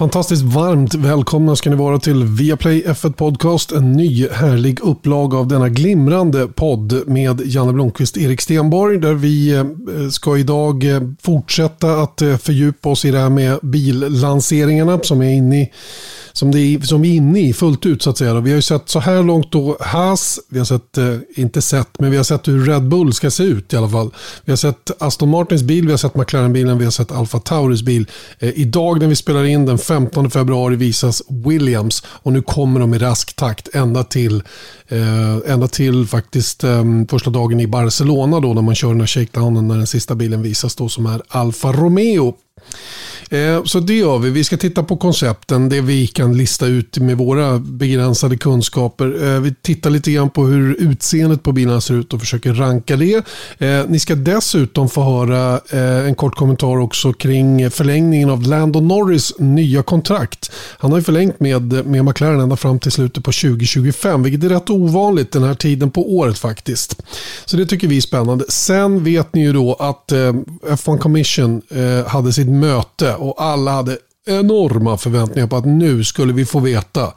Fantastiskt varmt välkomna ska ni vara till Viaplay F1 Podcast. En ny härlig upplaga av denna glimrande podd med Janne Blomqvist och Erik Stenborg. Där vi eh, ska idag eh, fortsätta att eh, fördjupa oss i det här med billanseringarna som är inne i som, det är, som vi är inne i fullt ut så att säga. Vi har ju sett så här långt då Haas, vi har sett, inte sett, men vi har sett hur Red Bull ska se ut i alla fall. Vi har sett Aston Martins bil, vi har sett McLaren-bilen, vi har sett Alfa Tauris bil. Idag när vi spelar in den 15 februari visas Williams och nu kommer de i rask takt ända till, eh, ända till faktiskt eh, första dagen i Barcelona då när man kör den här shakedownen när den sista bilen visas då som är Alfa Romeo. Eh, så det gör vi. Vi ska titta på koncepten, det vi kan lista ut med våra begränsade kunskaper. Eh, vi tittar lite grann på hur utseendet på bilarna ser ut och försöker ranka det. Eh, ni ska dessutom få höra en kort kommentar också kring förlängningen av Lando Norris nya kontrakt. Han har ju förlängt med, med McLaren ända fram till slutet på 2025, vilket är rätt ovanligt den här tiden på året faktiskt. Så det tycker vi är spännande. Sen vet ni ju då att F1 Commission hade sitt möte och alla hade enorma förväntningar på att nu skulle vi få veta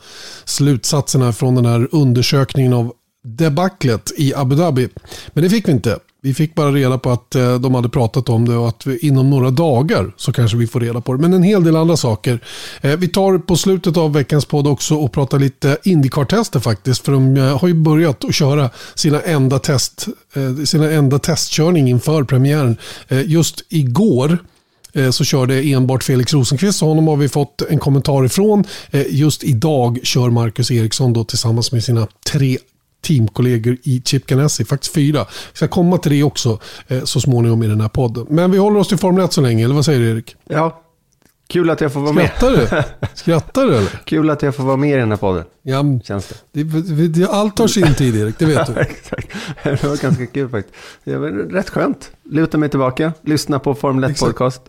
slutsatserna från den här undersökningen av debaclet i Abu Dhabi. Men det fick vi inte. Vi fick bara reda på att eh, de hade pratat om det och att vi, inom några dagar så kanske vi får reda på det. Men en hel del andra saker. Eh, vi tar på slutet av veckans podd också och pratar lite Indycar-tester faktiskt. För de eh, har ju börjat att köra sina enda, test, sina enda testkörning inför premiären. Just igår så körde enbart Felix Rosenqvist. Så honom har vi fått en kommentar ifrån. Eh, just idag kör Marcus Eriksson då tillsammans med sina tre teamkollegor i Chip Ganassi, faktiskt fyra. Vi ska komma till det också eh, så småningom i den här podden. Men vi håller oss till Formel 1 så länge, eller vad säger du Erik? Ja, Kul att jag får vara Skrattar med. du? Skrattar du eller? Kul att jag får vara med i den här podden. Ja, Känns det. det, det allt har sin tid Erik, det vet du. Exakt. Det var ganska kul faktiskt. Det var rätt skönt. Luta mig tillbaka, lyssna på Formel 1 podcast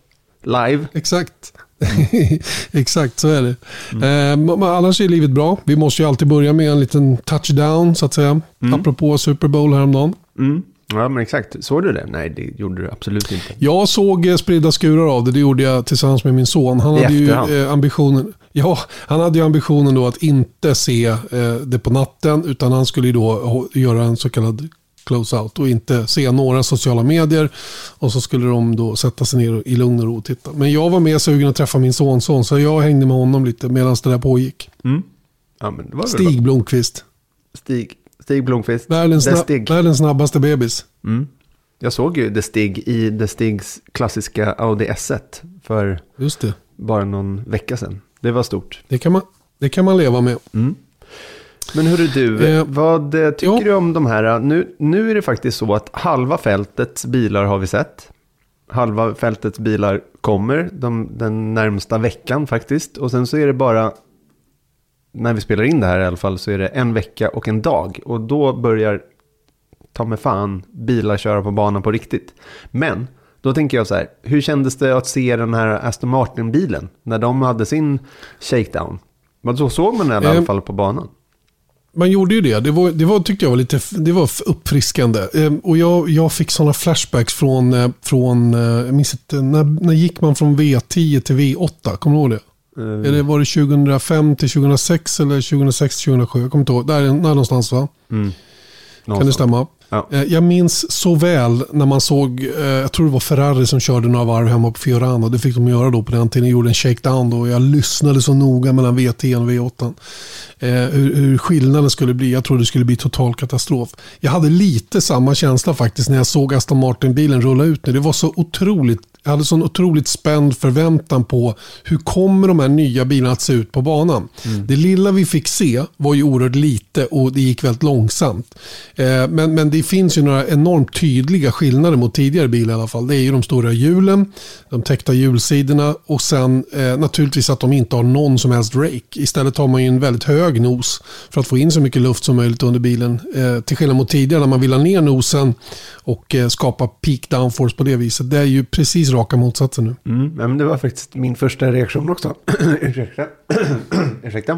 live. Exakt. Exakt, så är det. Mm. Eh, annars är livet bra. Vi måste ju alltid börja med en liten touchdown, så att säga. Mm. Apropå Super Bowl häromdagen. Mm. Ja, men exakt. Såg du det? Nej, det gjorde du absolut inte. Jag såg eh, spridda skurar av det. Det gjorde jag tillsammans med min son. Han hade ju eh, ambitionen. Ja, han hade ju ambitionen då att inte se eh, det på natten. Utan han skulle ju då göra en så kallad close-out och inte se några sociala medier. Och så skulle de då sätta sig ner i lugn och ro och titta. Men jag var med sugen att träffa min sonson så jag hängde med honom lite medan det där pågick. Mm. Ja, Stig Blomqvist. Stig, Stig Blomqvist. Världens, sna Stig. världens snabbaste bebis. Mm. Jag såg ju The Stig i The Stigs klassiska Audi S1 för bara någon vecka sedan. Det var stort. Det kan man, det kan man leva med. Mm. Men hörru du, eh, vad eh, tycker ja. du om de här? Nu, nu är det faktiskt så att halva fältets bilar har vi sett. Halva fältets bilar kommer de, den närmsta veckan faktiskt. Och sen så är det bara, när vi spelar in det här i alla fall, så är det en vecka och en dag. Och då börjar, ta med fan, bilar köra på banan på riktigt. Men då tänker jag så här, hur kändes det att se den här Aston Martin-bilen när de hade sin shakedown? Men så såg man i alla eh, fall på banan man gjorde ju det. Det, var, det var, tyckte jag var lite det var uppfriskande. Eh, och jag, jag fick sådana flashbacks från, eh, från eh, jag minns inte, när, när gick man från V10 till V8? Kommer du ihåg det? Mm. Eller var det 2005 till 2006 eller 2006 till 2007? Jag kommer inte ihåg. Där, där någonstans va? Mm. Kan det stämma? Ja. Eh, jag minns så väl när man såg, eh, jag tror det var Ferrari som körde några varv hemma på Fiorano. Det fick de göra då på den tiden. De gjorde en shakedown då. Jag lyssnade så noga mellan VT och V8. Eh, hur, hur skillnaden skulle bli. Jag trodde det skulle bli total katastrof. Jag hade lite samma känsla faktiskt när jag såg Aston Martin-bilen rulla ut nu. Det var så otroligt jag hade sån otroligt spänd förväntan på hur kommer de här nya bilarna att se ut på banan. Mm. Det lilla vi fick se var ju oerhört lite och det gick väldigt långsamt. Eh, men, men det finns ju några enormt tydliga skillnader mot tidigare bilar i alla fall. Det är ju de stora hjulen, de täckta hjulsidorna och sen eh, naturligtvis att de inte har någon som helst rake. Istället har man ju en väldigt hög nos för att få in så mycket luft som möjligt under bilen. Eh, till skillnad mot tidigare när man vill ha ner nosen och eh, skapa peak downforce på det viset. Det är ju precis raka motsatsen nu. Mm, men det var faktiskt min första reaktion också. Ursäkta. Ursäkta.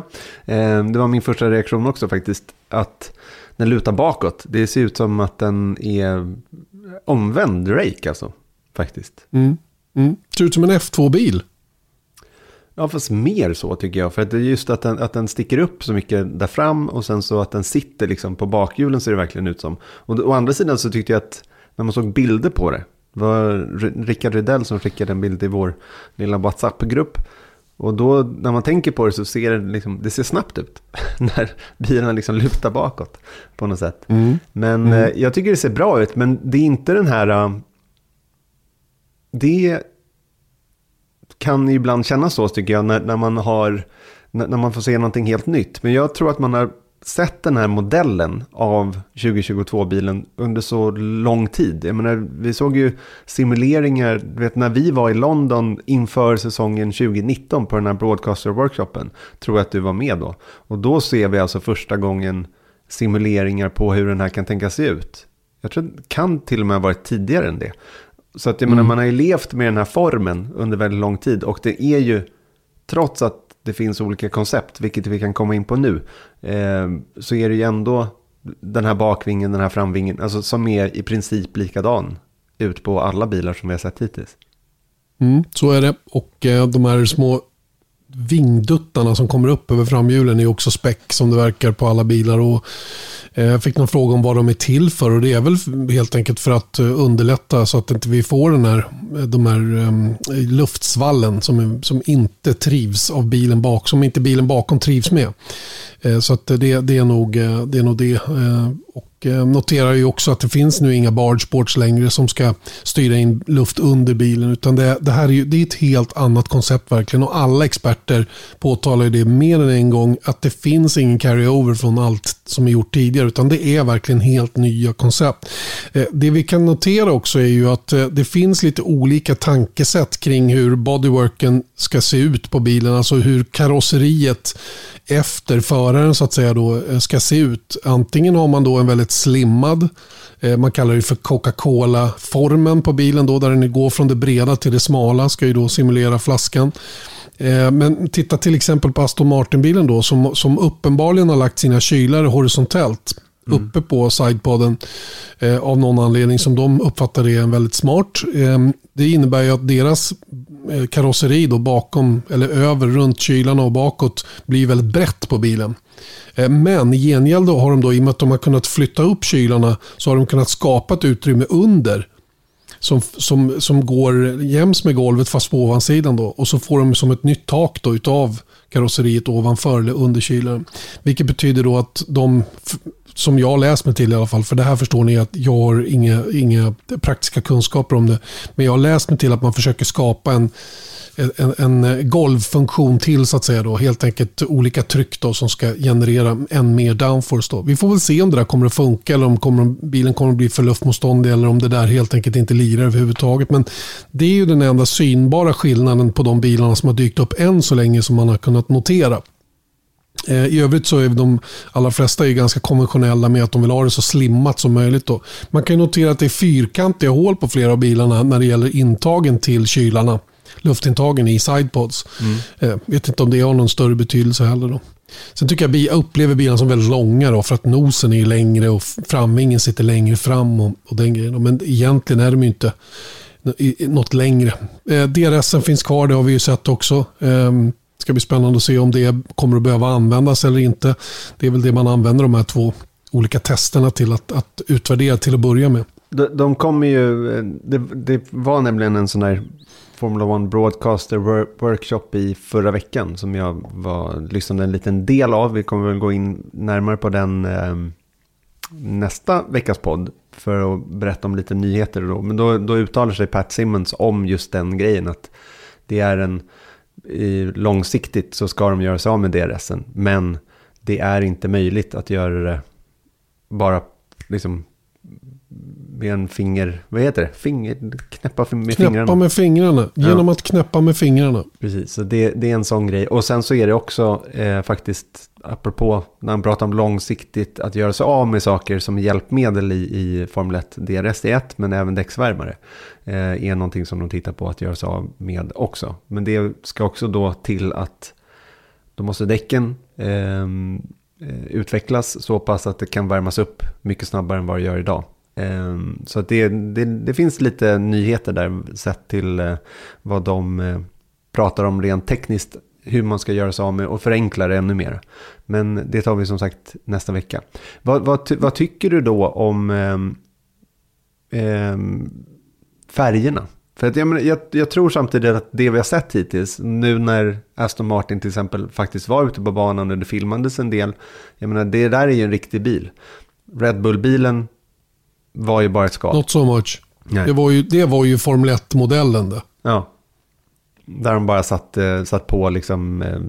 Eh, det var min första reaktion också faktiskt. Att den lutar bakåt. Det ser ut som att den är omvänd rake alltså. Faktiskt. Mm. Mm. Ser ut som en F2-bil. Ja, fast mer så tycker jag. För att det är just att den, att den sticker upp så mycket där fram och sen så att den sitter liksom på bakhjulen ser det verkligen ut som. Och å andra sidan så tyckte jag att när man såg bilder på det, det var Rickard Rydell som skickade en bild i vår lilla WhatsApp-grupp. Och då när man tänker på det så ser det, liksom, det ser snabbt ut. när bilarna liksom lutar bakåt på något sätt. Mm. Men mm. Eh, jag tycker det ser bra ut, men det är inte den här... Uh, det kan ibland kännas så tycker jag när, när man har när, när man får se någonting helt nytt. Men jag tror att man har sett den här modellen av 2022-bilen under så lång tid. Jag menar, vi såg ju simuleringar, du vet när vi var i London inför säsongen 2019 på den här Broadcaster-workshopen, tror jag att du var med då. Och då ser vi alltså första gången simuleringar på hur den här kan tänka se ut. Jag tror det kan till och med ha varit tidigare än det. Så att jag mm. menar, man har ju levt med den här formen under väldigt lång tid och det är ju, trots att det finns olika koncept, vilket vi kan komma in på nu, eh, så är det ju ändå den här bakvingen, den här framvingen, alltså som är i princip likadan ut på alla bilar som vi har sett hittills. Mm, så är det. Och eh, de här små vingduttarna som kommer upp över framhjulen är också späck som det verkar på alla bilar. Och eh, jag fick någon fråga om vad de är till för och det är väl helt enkelt för att eh, underlätta så att inte vi får den här, eh, de här um, luftsvallen som, som inte trivs av bilen bak, som inte bilen bakom trivs med. Så att det, det, är nog, det är nog det. Och Eh, noterar ju också att det finns nu inga bargeboards längre som ska styra in luft under bilen. Utan det, det här är, ju, det är ett helt annat koncept verkligen. Och alla experter påtalar ju det mer än en gång. Att det finns ingen carry-over från allt som är gjort tidigare. Utan det är verkligen helt nya koncept. Eh, det vi kan notera också är ju att eh, det finns lite olika tankesätt kring hur bodyworken ska se ut på bilen. Alltså hur karosseriet efter föraren så att säga då ska se ut. Antingen har man då en väldigt slimmad. Eh, man kallar det för Coca-Cola-formen på bilen då, där den går från det breda till det smala. Ska ju då simulera flaskan. Eh, men titta till exempel på Aston Martin-bilen då som, som uppenbarligen har lagt sina kylare horisontellt mm. uppe på sidepodden eh, av någon anledning som de uppfattar är väldigt smart. Eh, det innebär ju att deras Eh, karosseri då bakom eller över runt kylarna och bakåt blir väldigt brett på bilen. Eh, men i gengäld har de då, i och med att de har kunnat flytta upp kylarna, så har de kunnat skapa ett utrymme under. Som, som, som går jäms med golvet fast på ovansidan. Då. Och så får de som ett nytt tak då utav karosseriet ovanför eller under kylaren. Vilket betyder då att de, som jag läst mig till i alla fall, för det här förstår ni att jag har inga, inga praktiska kunskaper om det. Men jag har läst mig till att man försöker skapa en en, en golvfunktion till så att säga. Då. Helt enkelt olika tryck då, som ska generera än mer downforce. Då. Vi får väl se om det där kommer att funka eller om kommer, bilen kommer att bli för luftmotståndig eller om det där helt enkelt inte lirar överhuvudtaget. Men det är ju den enda synbara skillnaden på de bilarna som har dykt upp än så länge som man har kunnat notera. Eh, I övrigt så är de allra flesta är ganska konventionella med att de vill ha det så slimmat som möjligt. Då. Man kan notera att det är fyrkantiga hål på flera av bilarna när det gäller intagen till kylarna luftintagen i sidepods. Mm. Eh, vet inte om det har någon större betydelse heller. Då. Sen tycker jag jag upplever bilarna som väldigt långa då, för att nosen är längre och framvingen sitter längre fram. Och, och den grejen. Men egentligen är de ju inte något längre. Eh, DRSen finns kvar, det har vi ju sett också. Eh, ska bli spännande att se om det kommer att behöva användas eller inte. Det är väl det man använder de här två olika testerna till att, att utvärdera till att börja med. De, de kommer ju, det, det, var nämligen en sån där Formula 1 Broadcaster Workshop i förra veckan som jag var, lyssnade en liten del av. Vi kommer väl gå in närmare på den eh, nästa veckas podd för att berätta om lite nyheter. Då. Men då, då uttalar sig Pat Simmons om just den grejen att det är en i, långsiktigt så ska de göra sig av med DRSen. Men det är inte möjligt att göra det bara liksom med en finger, vad heter det? Finger, knäppa med knäppa fingrarna. med fingrarna, genom ja. att knäppa med fingrarna. Precis, så det, det, är en sån grej. Och sen så är det också eh, faktiskt, apropå när man pratar om långsiktigt, att göra sig av med saker som hjälpmedel i, i Formel 1, DRS är ett, men även däcksvärmare eh, är någonting som de tittar på att göra sig av med också. Men det ska också då till att då måste däcken ehm, eh, utvecklas så pass att det kan värmas upp mycket snabbare än vad det gör idag. Ehm, så att det, det, det, finns lite nyheter där sett till eh, vad de eh, pratar om rent tekniskt hur man ska göra sig av med och förenkla det ännu mer. Men det tar vi som sagt nästa vecka. Vad, vad, vad tycker du då om eh, eh, färgerna? För att jag, jag, jag, tror samtidigt att det vi har sett hittills, nu när Aston Martin till exempel faktiskt var ute på banan och det filmades en del, jag menar det där är ju en riktig bil. Red Bull-bilen var ju bara ett skal. Not so much. Det var, ju, det var ju Formel 1-modellen det. Ja. Där de bara satt, eh, satt på liksom, eh,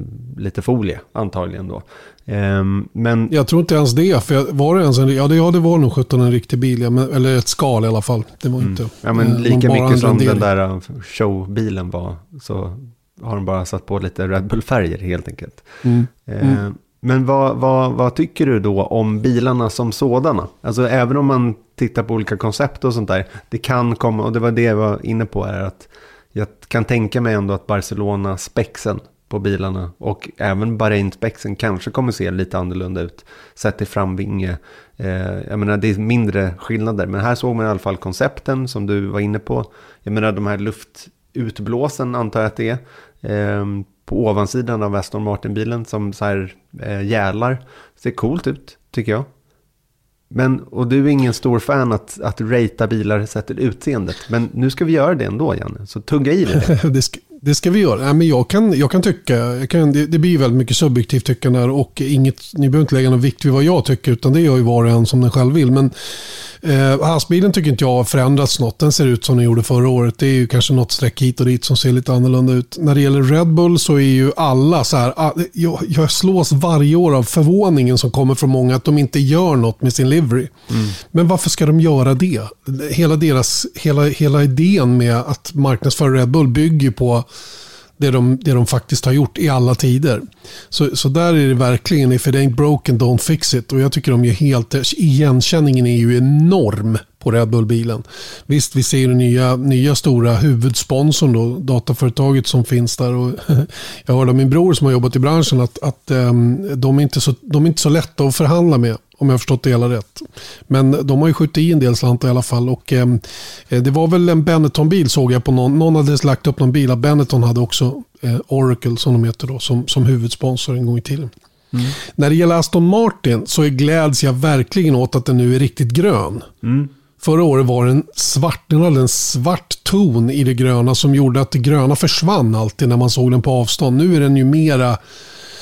lite folie, antagligen då. Um, men... Jag tror inte ens det. För var det ens en, ja, det, ja, det var nog 17 en riktig bil. Ja, men, eller ett skal i alla fall. Det var mm. inte... Ja, men eh, lika mycket som den där showbilen var. Så har de bara satt på lite Red Bull-färger helt enkelt. Mm. Uh, men vad, vad, vad, tycker du då om bilarna som sådana? Alltså även om man tittar på olika koncept och sånt där. Det kan komma, och det var det jag var inne på här. Att jag kan tänka mig ändå att Barcelona-spexen på bilarna och även Bahrain-spexen kanske kommer se lite annorlunda ut sett till framvinge. Eh, jag menar det är mindre skillnader men här såg man i alla fall koncepten som du var inne på. Jag menar de här luftutblåsen antar jag att det är. Eh, på ovansidan av Aston Martin-bilen som så här eh, gälar. Ser coolt ut tycker jag. Men, och du är ingen stor fan att, att ratea bilar sett till utseendet. Men nu ska vi göra det ändå, Janne. Så tugga i det. det, ska, det ska vi göra. Ja, men jag, kan, jag kan tycka, jag kan, det, det blir väldigt mycket subjektivt tyckande och inget, ni behöver inte lägga någon vikt vid vad jag tycker utan det gör ju var och en som den själv vill. Men eh, hasbilen tycker inte jag har förändrats något. Den ser ut som den gjorde förra året. Det är ju kanske något streck hit och dit som ser lite annorlunda ut. När det gäller Red Bull så är ju alla så här, ah, jag, jag slås varje år av förvåningen som kommer från många att de inte gör något med sin livery. Mm. Men varför ska de göra det? Hela, deras, hela, hela idén med att marknadsföra Red Bull bygger på det de, det de faktiskt har gjort i alla tider. Så, så där är det verkligen, if it ain't broken, don't fix it. Och jag tycker de gör helt, igenkänningen är ju enorm på Red Bull-bilen. Visst, vi ser den nya, nya stora huvudsponsorn, då, dataföretaget som finns där. Och jag hörde av min bror som har jobbat i branschen att, att um, de, är inte så, de är inte så lätta att förhandla med. Om jag har förstått det hela rätt. Men de har ju skjutit i en del slantar i alla fall. Och, eh, det var väl en Benetton-bil såg jag på någon. Någon hade lagt upp någon bil. Benetton hade också eh, Oracle som de heter då, som, som huvudsponsor en gång i tiden. Mm. När det gäller Aston Martin så gläds jag verkligen åt att den nu är riktigt grön. Mm. Förra året var den svart, den hade en svart ton i det gröna som gjorde att det gröna försvann alltid när man såg den på avstånd. Nu är den ju mera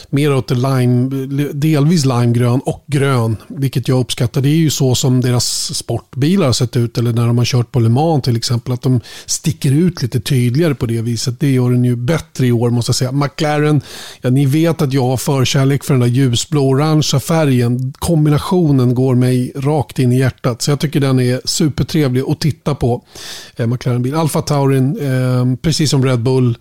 mer åt lime, delvis limegrön och grön, vilket jag uppskattar. Det är ju så som deras sportbilar har sett ut, eller när de har kört på Le Mans till exempel, att de sticker ut lite tydligare på det viset. Det gör den ju bättre i år måste jag säga. McLaren, ja, ni vet att jag har förkärlek för den där ljusblå-orangea färgen. Kombinationen går mig rakt in i hjärtat, så jag tycker den är supertrevlig att titta på. Eh, McLaren-bil. Alfa Taurin, eh, precis som Red Bull,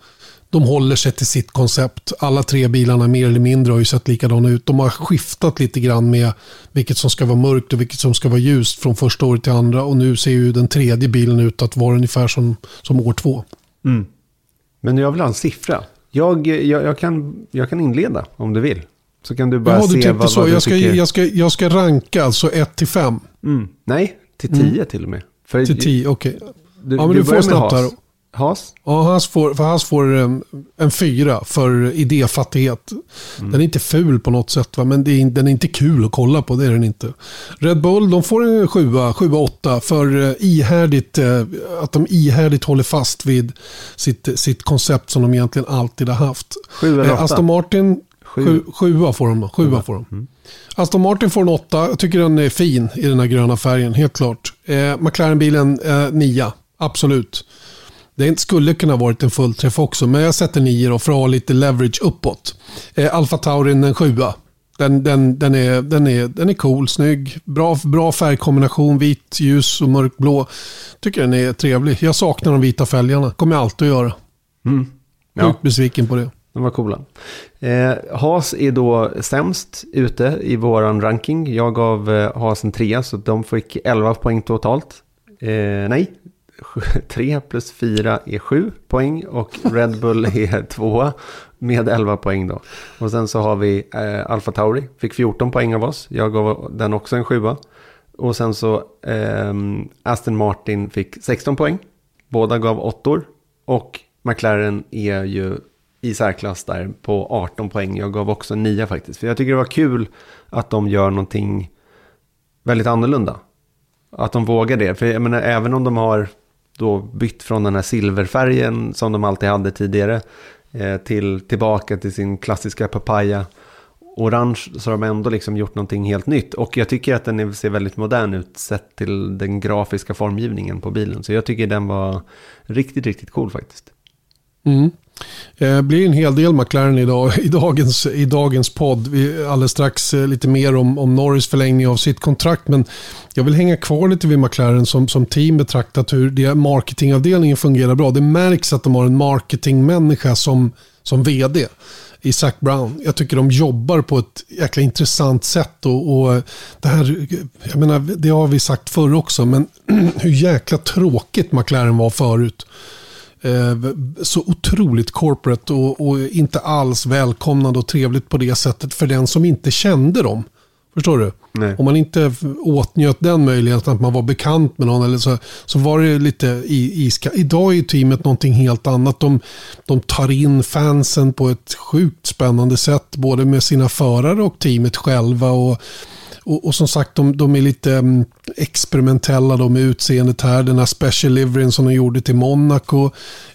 de håller sig till sitt koncept. Alla tre bilarna mer eller mindre har ju sett likadana ut. De har skiftat lite grann med vilket som ska vara mörkt och vilket som ska vara ljust från första året till andra. Och nu ser ju den tredje bilen ut att vara ungefär som, som år två. Mm. Men jag vill ha en siffra. Jag, jag, jag, kan, jag kan inleda om du vill. Så kan du bara ja, du se vad, så. vad jag ska, tycker. Jag ska, jag ska ranka alltså 1 till 5. Mm. Nej, till 10 mm. till och med. För till 10, okej. Okay. ja, men du, du får snabbt här. Haas? Ja, Haas får, för Haas får en, en fyra för idéfattighet. Mm. Den är inte ful på något sätt, va? men är, den är inte kul att kolla på. Det är den inte. Red Bull de får en sjua, sjua, åtta för uh, ihärdigt, uh, att de ihärdigt håller fast vid sitt, sitt koncept som de egentligen alltid har haft. Sju eller åtta? Aston Martin, sju. sjua får de. Då. Sjua får de. Mm. Aston Martin får en åtta. Jag tycker den är fin i den här gröna färgen, helt klart. Eh, McLaren-bilen, eh, nia. Absolut. Det skulle kunna varit en fullträff också, men jag sätter 9 då för att ha lite leverage uppåt. Eh, Alfa Taurin en 7. Den, den, den, är, den, är, den är cool, snygg, bra, bra färgkombination, vit, ljus och mörkblå. Tycker den är trevlig. Jag saknar de vita fälgarna, kommer jag alltid att göra. Mm. Ja. Sjukt besviken på det. De var coola. Eh, Haas är då sämst ute i våran ranking. Jag gav eh, Haas en trea så de fick 11 poäng totalt. Eh, nej, 3 plus 4 är 7 poäng och Red Bull är 2 med 11 poäng då. Och sen så har vi eh, Alfa Tauri, fick 14 poäng av oss. Jag gav den också en 7. Och sen så eh, Aston Martin fick 16 poäng. Båda gav 8 Och McLaren är ju i särklass där på 18 poäng. Jag gav också 9 faktiskt. För jag tycker det var kul att de gör någonting väldigt annorlunda. Att de vågar det. För jag menar, även om de har då bytt från den här silverfärgen som de alltid hade tidigare eh, till tillbaka till sin klassiska papaya orange så har de ändå liksom gjort någonting helt nytt. Och jag tycker att den ser väldigt modern ut sett till den grafiska formgivningen på bilen. Så jag tycker den var riktigt, riktigt cool faktiskt. Mm. Det blir en hel del McLaren idag, i, dagens, i dagens podd. Vi alldeles strax eh, lite mer om, om Norris förlängning av sitt kontrakt. Men jag vill hänga kvar lite vid McLaren som, som team betraktat hur det, marketingavdelningen fungerar bra. Det märks att de har en marketingmänniska som, som vd i Zac Brown. Jag tycker de jobbar på ett jäkla intressant sätt. Och, och, eh, det här, jag menar, det har vi sagt förr också, men hur jäkla tråkigt McLaren var förut. Eh, så otroligt corporate och, och, inte alls välkomnande och trevligt på det sättet för den som inte kände dem. Förstår du? Nej. Om man inte åtnjöt den möjligheten att man var bekant med någon eller så, så var det lite i, iska. Idag är teamet någonting helt annat. De, de tar in fansen på ett sjukt spännande sätt. Både med sina förare och teamet själva. Och, och, och, som sagt, de, de är lite um, experimentella då med utseendet här. Den här special liveryn som de gjorde till Monaco.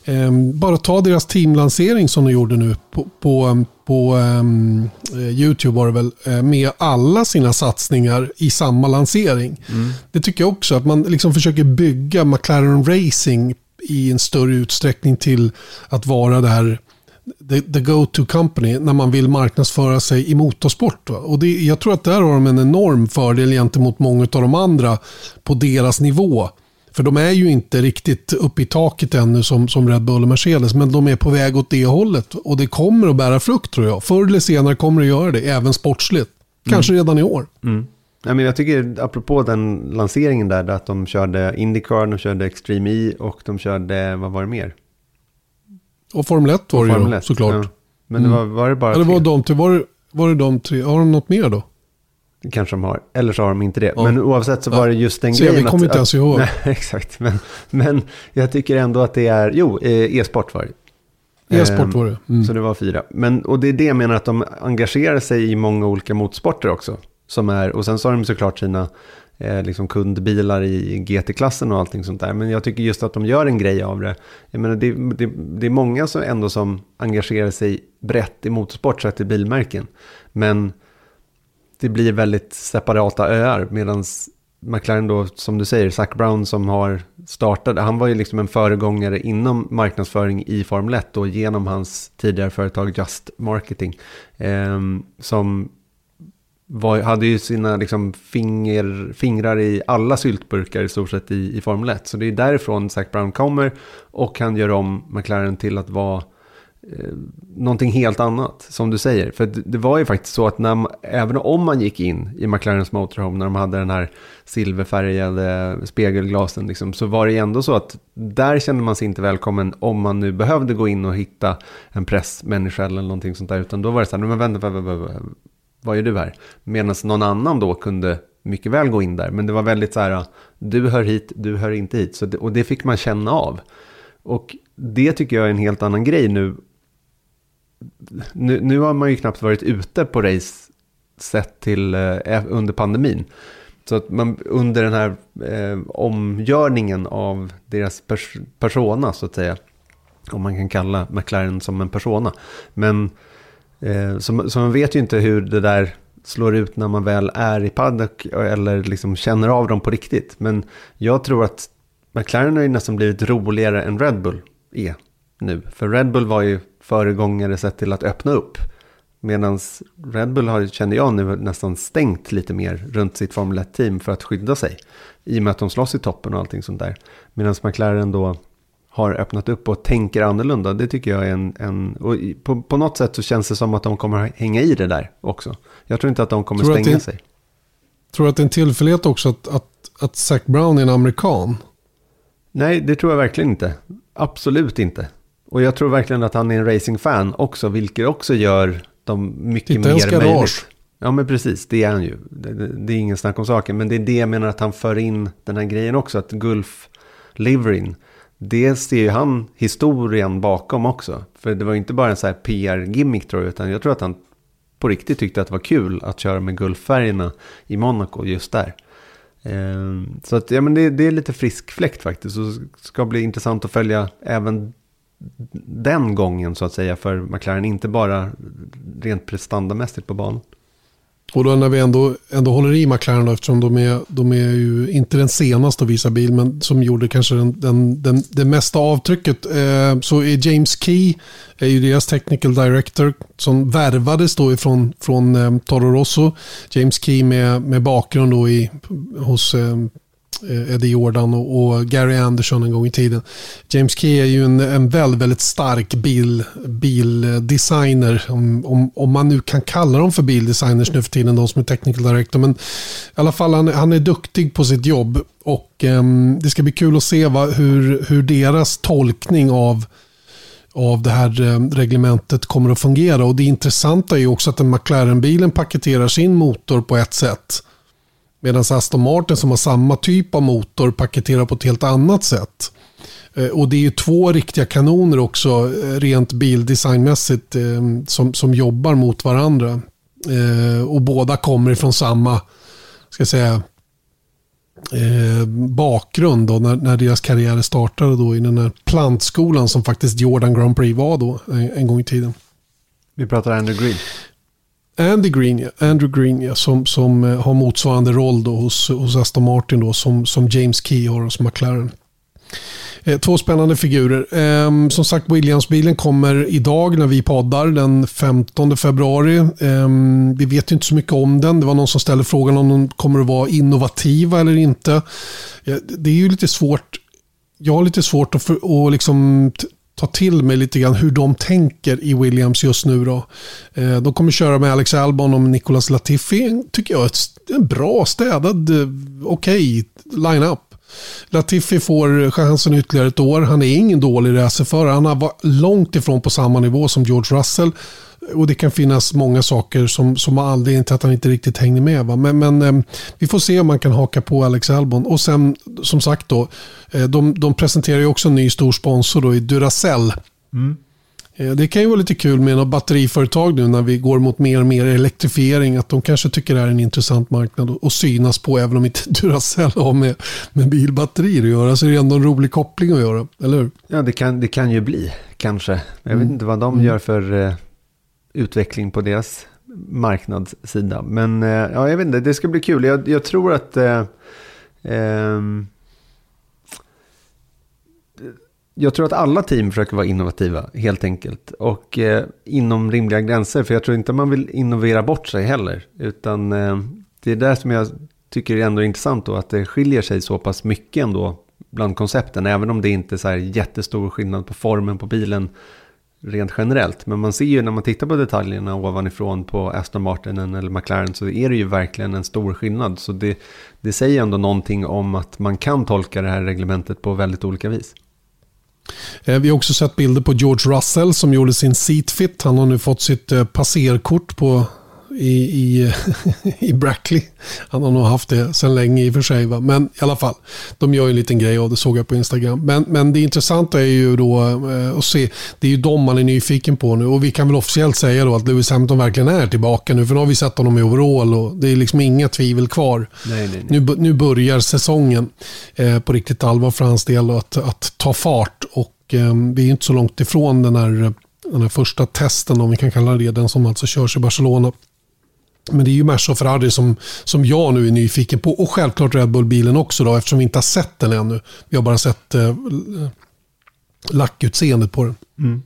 Um, bara ta deras teamlansering som de gjorde nu på, på, um, på um, YouTube var det väl. Uh, med alla sina satsningar i samma lansering. Mm. Det tycker jag också. Att man liksom försöker bygga McLaren Racing i en större utsträckning till att vara det här the, the go-to company när man vill marknadsföra sig i motorsport. Va? Och det, jag tror att där har de en enorm fördel gentemot många av de andra på deras nivå. För de är ju inte riktigt uppe i taket ännu som, som Red Bull och Mercedes, men de är på väg åt det hållet. Och det kommer att bära frukt tror jag. Förr eller senare kommer det att göra det, även sportsligt. Kanske mm. redan i år. Mm. Ja, men jag tycker, apropå den lanseringen där, att de körde Indycar, de körde Extreme E och de körde, vad var det mer? Och Formel 1 var det ju såklart. Ja. Men det var, var det bara det var de. Var det, var det de tre? Har de något mer då? Kanske de har. Eller så har de inte det. Ja. Men oavsett så var det just den Se, grejen. Vi kommer inte ens ihåg. Nej, exakt. Men, men jag tycker ändå att det är... Jo, eh, e-sport var det. E-sport var det. Mm. Så det var fyra. Men, och det är det jag menar att de engagerar sig i många olika motorsporter också. Som är, och sen så har de såklart sina eh, liksom kundbilar i GT-klassen och allting sånt där. Men jag tycker just att de gör en grej av det. Jag menar, det, det, det är många som ändå som engagerar sig brett i motorsport sett till bilmärken. Men det blir väldigt separata öar medan McLaren då, som du säger, Zac Brown som har startat, han var ju liksom en föregångare inom marknadsföring i Formel 1 då genom hans tidigare företag Just Marketing. Eh, som var, hade ju sina liksom, finger, fingrar i alla syltburkar i stort sett i, i Formel 1. Så det är därifrån Zac Brown kommer och han gör om McLaren till att vara eh, någonting helt annat, som du säger. För det, det var ju faktiskt så att när, även om man gick in i McLarens Motorhome när de hade den här silverfärgade spegelglasen, liksom, så var det ändå så att där kände man sig inte välkommen om man nu behövde gå in och hitta en pressmänniska eller någonting sånt där. Utan då var det så här, men vänta, vänta, vänta, vad är du här? Medan någon annan då kunde mycket väl gå in där. Men det var väldigt så här, du hör hit, du hör inte hit. Så det, och det fick man känna av. Och det tycker jag är en helt annan grej nu. Nu, nu har man ju knappt varit ute på race sett till eh, under pandemin. Så att man under den här eh, omgörningen av deras pers persona så att säga. Om man kan kalla McLaren som en persona. Men Eh, så, så man vet ju inte hur det där slår ut när man väl är i paddock eller liksom känner av dem på riktigt. Men jag tror att McLaren har ju nästan blivit roligare än Red Bull är nu. För Red Bull var ju föregångare sett till att öppna upp. Medan Red Bull har, känner jag nu, nästan stängt lite mer runt sitt Formel 1-team för att skydda sig. I och med att de slåss i toppen och allting sånt där. Medan McLaren då har öppnat upp och tänker annorlunda. Det tycker jag är en... en och på, på något sätt så känns det som att de kommer hänga i det där också. Jag tror inte att de kommer tror stänga det, sig. Tror du att det är en tillfällighet också att, att, att Zac Brown är en amerikan? Nej, det tror jag verkligen inte. Absolut inte. Och jag tror verkligen att han är en racingfan också, vilket också gör dem mycket Titta mer möjligt. Ja, men precis. Det är han ju. Det, det, det, är ingen snack om saken. Men det är det jag menar att han för in den här grejen också. Att Gulf Liverin det ser ju han historien bakom också. För det var ju inte bara en så här PR-gimmick tror jag, utan jag tror att han på riktigt tyckte att det var kul att köra med guldfärgerna i Monaco just där. Ehm, så att, ja, men det, det, är lite frisk fläkt faktiskt. Och det ska bli intressant att följa även den gången så att säga för McLaren. Inte bara rent prestandamässigt på banan. Och då när vi ändå, ändå håller i McLaren då, eftersom de är, de är ju inte den senaste att visa bil, men som gjorde kanske den, den, den, det mesta avtrycket, eh, så är James Key, är ju deras technical director, som värvades då ifrån från eh, Toro Rosso. James Key med, med bakgrund då i, hos eh, Eh, Eddie Jordan och, Gary Anderson en gång i tiden. James Key är ju en, en väldigt, väldigt stark bil, bildesigner. Om, om, om, man nu kan kalla dem för bildesigners nu för tiden, de som är technical director. Men i alla fall, han, han är duktig på sitt jobb. Och um, det ska bli kul att se va, hur, hur deras tolkning av av det här ehm, reglementet kommer att fungera. Och Det intressanta är ju också att McLaren-bilen paketerar sin motor på ett sätt. Medan Aston Martin som har samma typ av motor paketerar på ett helt annat sätt. Eh, och det är ju två riktiga kanoner också eh, rent bildesignmässigt eh, som, som jobbar mot varandra. Och båda kommer ifrån samma ska jag säga, bakgrund då, när, när deras karriärer startade då i den här plantskolan som faktiskt Jordan Grand Prix var då en, en gång i tiden. Vi pratar Andrew Green. Andy Green, ja, Andrew Green ja, som, som eh, har motsvarande roll då hos, hos Aston Martin då, som, som James Key har hos McLaren. Eh, två spännande figurer. Ehm, som sagt, Williams-bilen kommer idag när vi poddar den 15 februari. Ehm, vi vet inte så mycket om den. Det var någon som ställde frågan om de kommer att vara innovativa eller inte. det är ju lite svårt. Jag har lite svårt att, för, att liksom ta till mig lite grann hur de tänker i Williams just nu. Då. Eh, de kommer köra med Alex Albon och Nicolas Latifi. tycker jag är en bra, städad, eh, okej okay, line-up. Latifi får chansen ytterligare ett år. Han är ingen dålig racerförare. Han har varit långt ifrån på samma nivå som George Russell. Och det kan finnas många saker som, som har anledning till att han inte riktigt hänger med. Va? Men, men eh, vi får se om man kan haka på Alex Albon. Och sen som sagt då, eh, de, de presenterar ju också en ny stor sponsor då i Duracell. Mm. Eh, det kan ju vara lite kul med något batteriföretag nu när vi går mot mer och mer elektrifiering. Att de kanske tycker det är en intressant marknad att synas på. Även om inte Duracell har med, med bilbatterier att göra. Så är det ändå en rolig koppling att göra. Eller hur? Ja, det kan, det kan ju bli kanske. Jag vet mm. inte vad de mm. gör för eh, utveckling på deras marknadssida. Men eh, ja, jag vet inte, det ska bli kul. Jag, jag tror att eh, eh, jag tror att alla team försöker vara innovativa, helt enkelt. Och eh, inom rimliga gränser, för jag tror inte man vill innovera bort sig heller. Utan eh, det är där som jag tycker är ändå intressant då, att det skiljer sig så pass mycket ändå bland koncepten. Även om det inte är så här jättestor skillnad på formen på bilen rent generellt. Men man ser ju när man tittar på detaljerna ovanifrån på Aston Martin eller McLaren så är det ju verkligen en stor skillnad. Så det, det säger ändå någonting om att man kan tolka det här reglementet på väldigt olika vis. Eh, vi har också sett bilder på George Russell som gjorde sin seatfit. Han har nu fått sitt eh, passerkort på i, i, i Brackley. Han har nog haft det sedan länge i och för sig. Va? Men i alla fall, de gör en liten grej av det såg jag på Instagram. Men, men det intressanta är ju då eh, att se, det är ju de man är nyfiken på nu. Och vi kan väl officiellt säga då att Lewis Hamilton verkligen är tillbaka nu. För nu har vi sett honom i overall och det är liksom inga tvivel kvar. Nej, nej, nej. Nu, nu börjar säsongen eh, på riktigt allvar för hans del att, att ta fart. Och eh, vi är inte så långt ifrån den här den här första testen, om vi kan kalla det den som alltså körs i Barcelona. Men det är ju Merca och Ferrari som, som jag nu är nyfiken på. Och självklart Red Bull-bilen också då, eftersom vi inte har sett den ännu. Vi har bara sett eh, lackutseendet på den. Mm.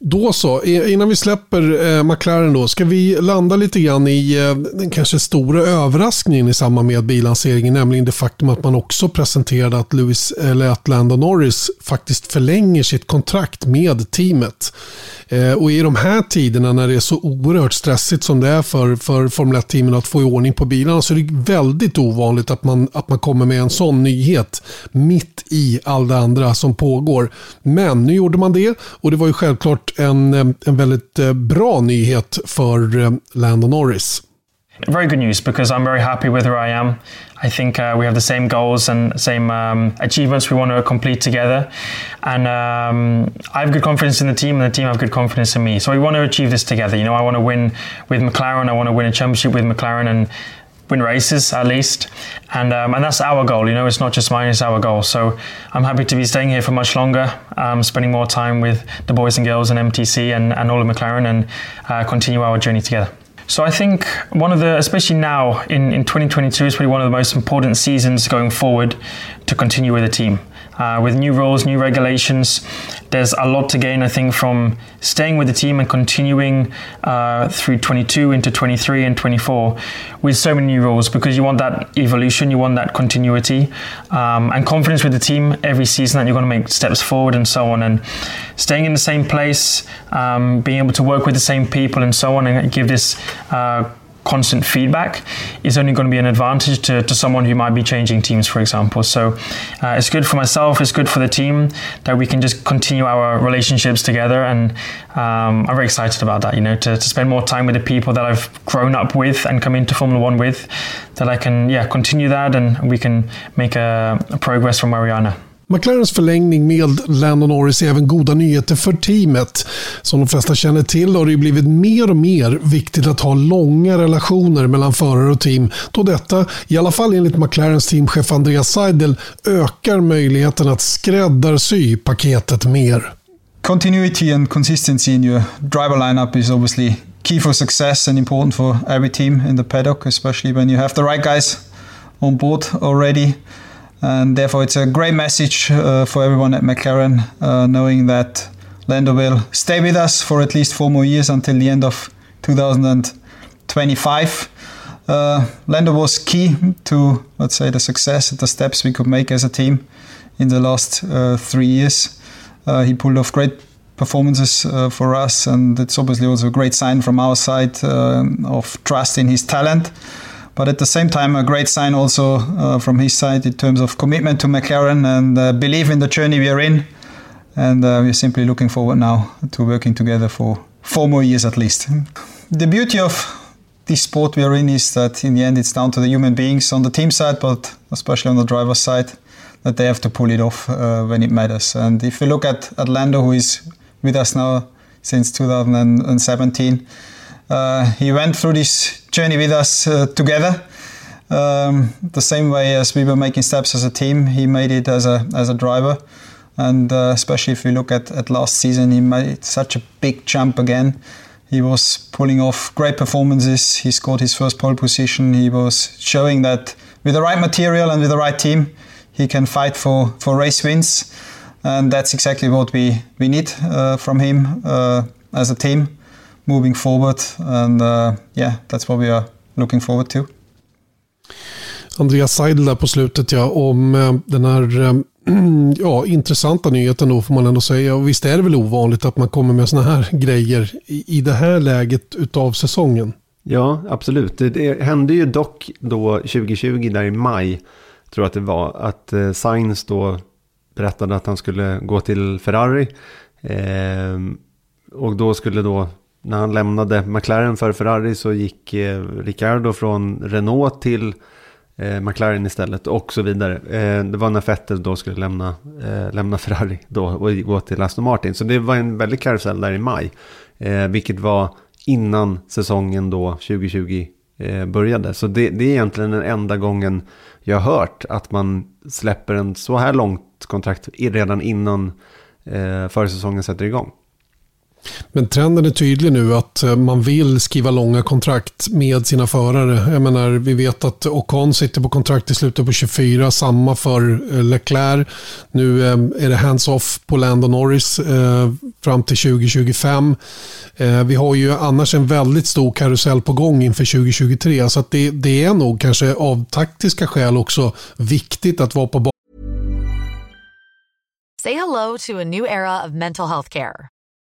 Då så, innan vi släpper eh, McLaren då, ska vi landa lite grann i eh, den kanske stora överraskningen i samband med bilanseringen, nämligen det faktum att man också presenterade att, Lewis, eller att Lando Norris faktiskt förlänger sitt kontrakt med teamet. Eh, och i de här tiderna när det är så oerhört stressigt som det är för, för Formel 1-teamen att få i ordning på bilarna så är det väldigt ovanligt att man, att man kommer med en sån nyhet mitt i all det andra som pågår. Men nu gjorde man det och det var ju självklart en, en väldigt eh, bra nyhet för eh, Lando Norris. Very good news because I'm very happy with where I am. I think uh, we have the same goals and same um, achievements we want to complete together. And um, I have good confidence in the team, and the team have good confidence in me. So we want to achieve this together. You know, I want to win with McLaren. I want to win a championship with McLaren and win races at least. And um, and that's our goal. You know, it's not just mine; it's our goal. So I'm happy to be staying here for much longer, um, spending more time with the boys and girls in MTC and, and all of McLaren, and uh, continue our journey together. So I think one of the, especially now in, in 2022, is probably one of the most important seasons going forward to continue with the team. Uh, with new rules, new regulations, there's a lot to gain, I think, from staying with the team and continuing uh, through 22 into 23 and 24 with so many new rules because you want that evolution, you want that continuity um, and confidence with the team every season that you're going to make steps forward and so on. And staying in the same place, um, being able to work with the same people and so on, and give this. Uh, constant feedback is only going to be an advantage to, to someone who might be changing teams, for example. So uh, it's good for myself, it's good for the team that we can just continue our relationships together. And um, I'm very excited about that, you know, to, to spend more time with the people that I've grown up with and come into Formula One with, that I can, yeah, continue that and we can make a, a progress from where we are now. McLarens förlängning med Lando Norris är även goda nyheter för teamet. Som de flesta känner till har det blivit mer och mer viktigt att ha långa relationer mellan förare och team då detta, i alla fall enligt McLarens teamchef Andreas Seidel, ökar möjligheten att skräddarsy paketet mer. Continuity and consistency in your driver lineup is obviously key for success and important for every team in the paddock, especially when you have the right guys on board already. And therefore, it's a great message uh, for everyone at McLaren, uh, knowing that Lando will stay with us for at least four more years until the end of 2025. Uh, Lando was key to, let's say, the success, the steps we could make as a team in the last uh, three years. Uh, he pulled off great performances uh, for us, and it's obviously also a great sign from our side of trust in his talent but at the same time, a great sign also uh, from his side in terms of commitment to McLaren and uh, belief in the journey we are in. And uh, we're simply looking forward now to working together for four more years at least. The beauty of this sport we are in is that in the end it's down to the human beings on the team side, but especially on the driver's side, that they have to pull it off uh, when it matters. And if we look at Atlanta, who is with us now since 2017, uh, he went through this journey with us uh, together. Um, the same way as we were making steps as a team, he made it as a as a driver, and uh, especially if you look at, at last season, he made such a big jump again. He was pulling off great performances. He scored his first pole position. He was showing that with the right material and with the right team, he can fight for, for race wins. And that's exactly what we, we need uh, from him uh, as a team moving forward. And uh, yeah, that's what we are looking forward to. Andreas Seidel där på slutet ja, om eh, den här eh, ja, intressanta nyheten då får man ändå säga. Och visst är det väl ovanligt att man kommer med sådana här grejer i, i det här läget utav säsongen. Ja, absolut. Det, det hände ju dock då 2020 där i maj, tror jag att det var, att eh, Sainz då berättade att han skulle gå till Ferrari. Eh, och då skulle då när han lämnade McLaren för Ferrari så gick eh, Ricciardo från Renault till eh, McLaren istället och så vidare. Eh, det var när Vettel då skulle lämna, eh, lämna Ferrari då och gå till Aston Martin. Så det var en väldig karusell där i maj, eh, vilket var innan säsongen då 2020 eh, började. Så det, det, är egentligen den enda gången jag har hört att man släpper en så här långt kontrakt redan innan eh, försäsongen sätter igång. Men trenden är tydlig nu att eh, man vill skriva långa kontrakt med sina förare. Jag menar, vi vet att Ocon sitter på kontrakt i slutet på 24, samma för eh, Leclerc. Nu eh, är det hands-off på Lando Norris fram till 2025. Vi har ju annars en väldigt stor karusell på gång inför 2023, så det, det är nog kanske av taktiska skäl också viktigt att vara på banan. Say hello to a new era of mental health care.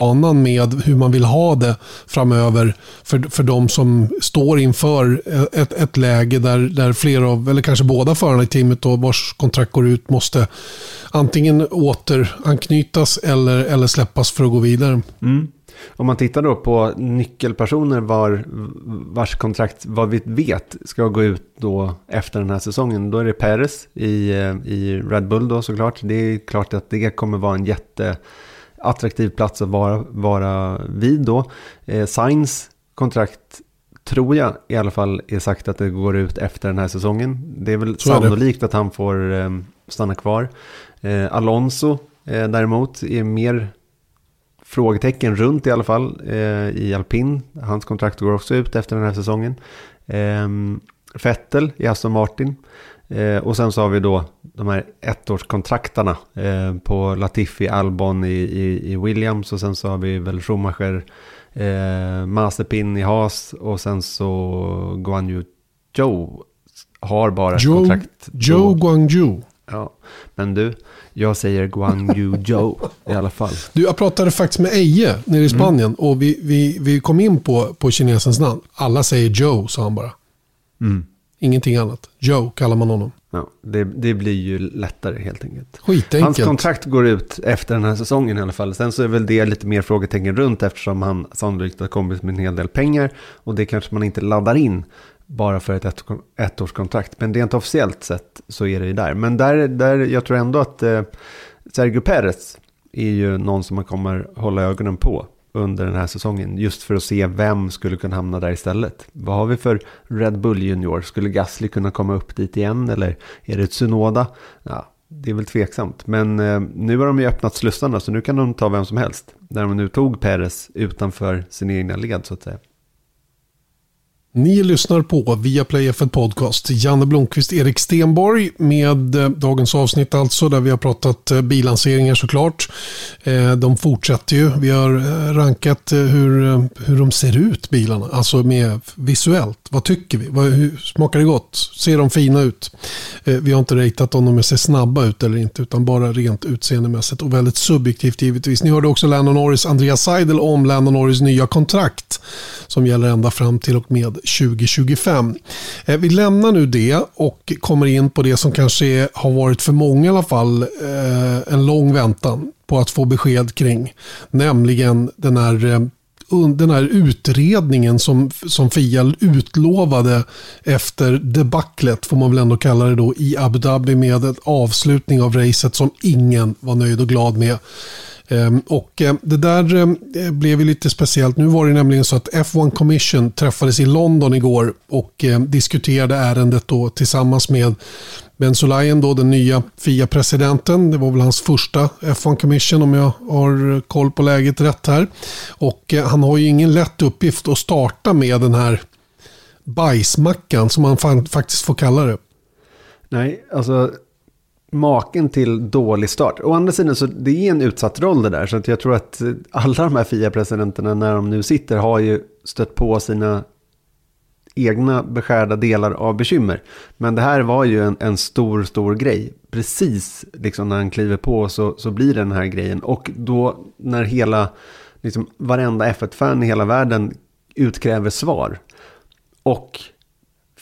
Banan med hur man vill ha det framöver för, för de som står inför ett, ett läge där, där flera av, eller kanske båda förarna i teamet då, vars kontrakt går ut måste antingen återanknytas eller, eller släppas för att gå vidare. Mm. Om man tittar då på nyckelpersoner var, vars kontrakt, vad vi vet, ska gå ut då efter den här säsongen. Då är det Perez i, eh, i Red Bull då såklart. Det är klart att det kommer vara en jätte jätteattraktiv plats att vara, vara vid då. Eh, Sainz kontrakt tror jag i alla fall är sagt att det går ut efter den här säsongen. Det är väl Så sannolikt är att han får eh, stanna kvar. Eh, Alonso eh, däremot är mer frågetecken runt i alla fall eh, i alpin. Hans kontrakt går också ut efter den här säsongen. Eh, Vettel i Aston Martin. Eh, och sen så har vi då de här ettårskontraktarna eh, på Latifi, Albon i, i, i, Williams och sen så har vi väl Schumacher, eh, Mazepin i Haas och sen så Guanyu Joe har bara Joe, kontrakt. Joe Guangzhou. Ja, men du, jag säger Guangyu Joe i alla fall. Du, jag pratade faktiskt med Eje nere i Spanien mm. och vi, vi, vi kom in på, på kinesens namn. Alla säger Joe, sa han bara. Mm. Ingenting annat. Joe kallar man honom. Ja, det, det blir ju lättare helt enkelt. Skitenkelt. Hans kontrakt går ut efter den här säsongen i alla fall. Sen så är väl det lite mer frågetecken runt eftersom han sannolikt har kommit med en hel del pengar. Och det kanske man inte laddar in bara för ett, ett ettårskontrakt. Men rent officiellt sett så är det ju där. Men där, där jag tror ändå att eh, Sergio Perez är ju någon som man kommer hålla ögonen på under den här säsongen. Just för att se vem skulle kunna hamna där istället. Vad har vi för Red Bull Junior? Skulle Gasly kunna komma upp dit igen? Eller är det Tsunoda? Ja, det är väl tveksamt. Men eh, nu har de ju öppnat slussarna så nu kan de ta vem som helst. När de nu tog Perez utanför sin egna led så att säga. Ni lyssnar på Viaplay F1 Podcast. Janne Blomqvist, Erik Stenborg med eh, dagens avsnitt alltså där vi har pratat eh, bilanseringar såklart. Eh, de fortsätter ju. Vi har rankat hur, hur de ser ut bilarna, alltså med visuellt. Vad tycker vi? hur, smakar det gott? Ser de fina ut? Vi har inte ratat om de ser snabba ut eller inte utan bara rent utseendemässigt och väldigt subjektivt givetvis. Ni hörde också Landon Norris, Andreas Seidel om Landon Norris nya kontrakt som gäller ända fram till och med 2025. Eh, vi lämnar nu det och kommer in på det som kanske har varit för många i alla fall eh, en lång väntan på att få besked kring. Nämligen den här eh, den här utredningen som, som Fia utlovade efter debaclet, får man väl ändå kalla det då, i Abu Dhabi med en avslutning av racet som ingen var nöjd och glad med. Ehm, och ehm, det där ehm, blev ju lite speciellt. Nu var det nämligen så att F1 Commission träffades i London igår och diskuterade ärendet då tillsammans med Ben Sulayem, då, den nya FIA-presidenten. Det var väl hans första F1 Commission om jag har koll på läget rätt här. Och eh, han har ju ingen lätt uppgift att starta med den här bajsmackan som man faktiskt får kalla det. Nej, alltså maken till dålig start. Å andra sidan så det är en utsatt roll det där. Så att jag tror att eh, alla de här FIA-presidenterna när de nu sitter har ju stött på sina egna beskärda delar av bekymmer. Men det här var ju en, en stor, stor grej. Precis liksom när han kliver på så, så blir det den här grejen. Och då när hela, liksom varenda F1-fan i hela världen utkräver svar. Och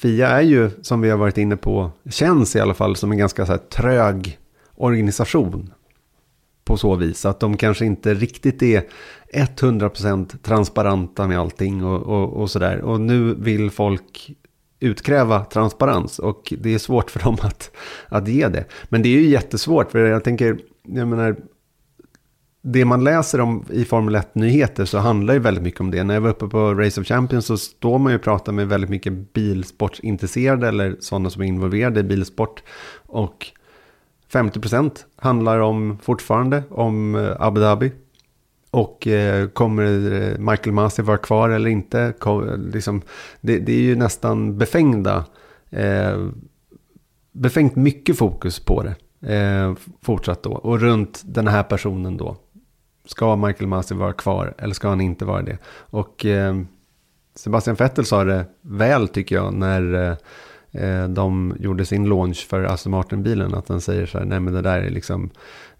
Fia är ju, som vi har varit inne på, känns i alla fall som en ganska så här, trög organisation. På så vis att de kanske inte riktigt är 100% transparenta med allting och, och, och sådär. Och nu vill folk utkräva transparens och det är svårt för dem att, att ge det. Men det är ju jättesvårt för jag tänker, jag menar, det man läser om i Formel 1-nyheter så handlar ju väldigt mycket om det. När jag var uppe på Race of Champions så står man ju och pratar med väldigt mycket bilsportsintresserade eller sådana som är involverade i bilsport. Och 50% handlar om fortfarande om eh, Abu Dhabi. Och eh, kommer eh, Michael Masi vara kvar eller inte? Kom, liksom, det, det, är ju nästan befängda. Eh, befängt mycket fokus på det. Eh, fortsatt då. Och runt den här personen då. Ska Michael Masi vara kvar eller ska han inte vara det? Och eh, Sebastian Vettel sa det väl tycker jag när eh, eh, de gjorde sin launch för Aston Martin-bilen. Att han säger så här, nej men det där är liksom,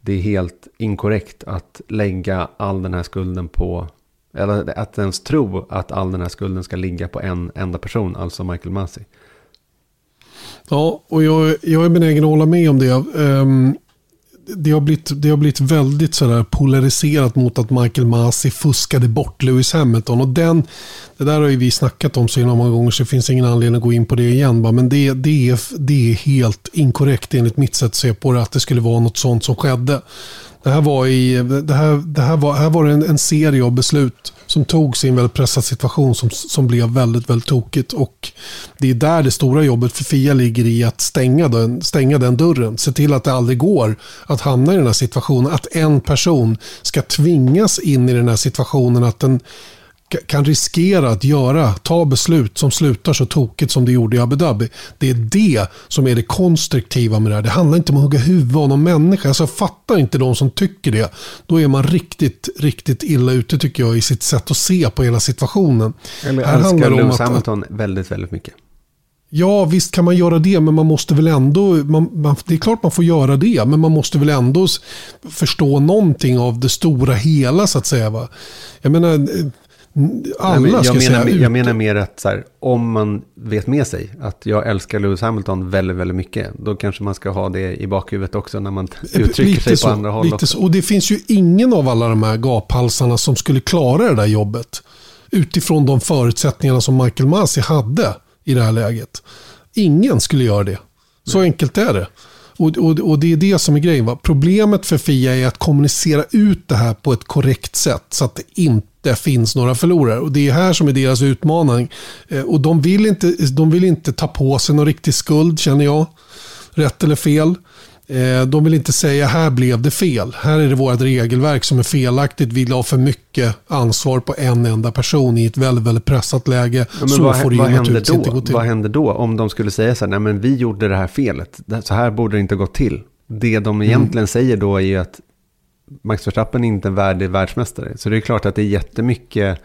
det är helt inkorrekt att lägga all den här skulden på, eller att ens tro att all den här skulden ska ligga på en enda person, alltså Michael Masi. Ja, och jag, jag är benägen att hålla med om det. Um, det, har blivit, det har blivit väldigt sådär polariserat mot att Michael Masi fuskade bort Lewis Hamilton. Och den, det där har ju vi snackat om så många gånger så det finns ingen anledning att gå in på det igen. Men det, det, är, det är helt inkorrekt enligt mitt sätt att se på det att det skulle vara något sånt som skedde. Det här var, i, det här, det här var, här var en, en serie av beslut som togs i en väldigt pressad situation som, som blev väldigt, väldigt tokigt. Och det är där det stora jobbet för Fia ligger i att stänga den, stänga den dörren. Se till att det aldrig går att hamna i den här situationen. Att en person ska tvingas in i den här situationen. Att den kan riskera att göra, ta beslut som slutar så tokigt som det gjorde i Abu Dhabi. Det är det som är det konstruktiva med det här. Det handlar inte om att hugga huvudet av någon människa. Alltså fattar inte de som tycker det, då är man riktigt, riktigt illa ute tycker jag i sitt sätt att se på hela situationen. Eller här älskar Lewis Hamilton väldigt, väldigt mycket. Ja, visst kan man göra det, men man måste väl ändå... Man, man, det är klart man får göra det, men man måste väl ändå förstå någonting av det stora hela, så att säga. Va? Jag menar, alla Nej, jag, ska menar, jag menar mer att så här, om man vet med sig att jag älskar Lewis Hamilton väldigt, väldigt mycket, då kanske man ska ha det i bakhuvudet också när man uttrycker lite sig så, på andra håll. Lite så. Och det finns ju ingen av alla de här gaphalsarna som skulle klara det där jobbet utifrån de förutsättningarna som Michael Masi hade i det här läget. Ingen skulle göra det. Så Nej. enkelt är det. Och, och, och, det är det som är grejen. Va? Problemet för Fia är att kommunicera ut det här på ett korrekt sätt så att det inte finns några förlorare. Och Det är här som är deras utmaning. Eh, och de vill, inte, de vill inte ta på sig någon riktig skuld känner jag. Rätt eller fel. Eh, de vill inte säga här blev det fel. Här är det vårt regelverk som är felaktigt. Vi la för mycket ansvar på en enda person i ett väldigt, väldigt pressat läge. Ja, så vad, får det vad händer då? inte gå till. Vad händer då om de skulle säga så här, nej men vi gjorde det här felet. Så här borde det inte gått till. Det de egentligen mm. säger då är ju att Max Verstappen är inte en värdig världsmästare. Så det är klart att det är jättemycket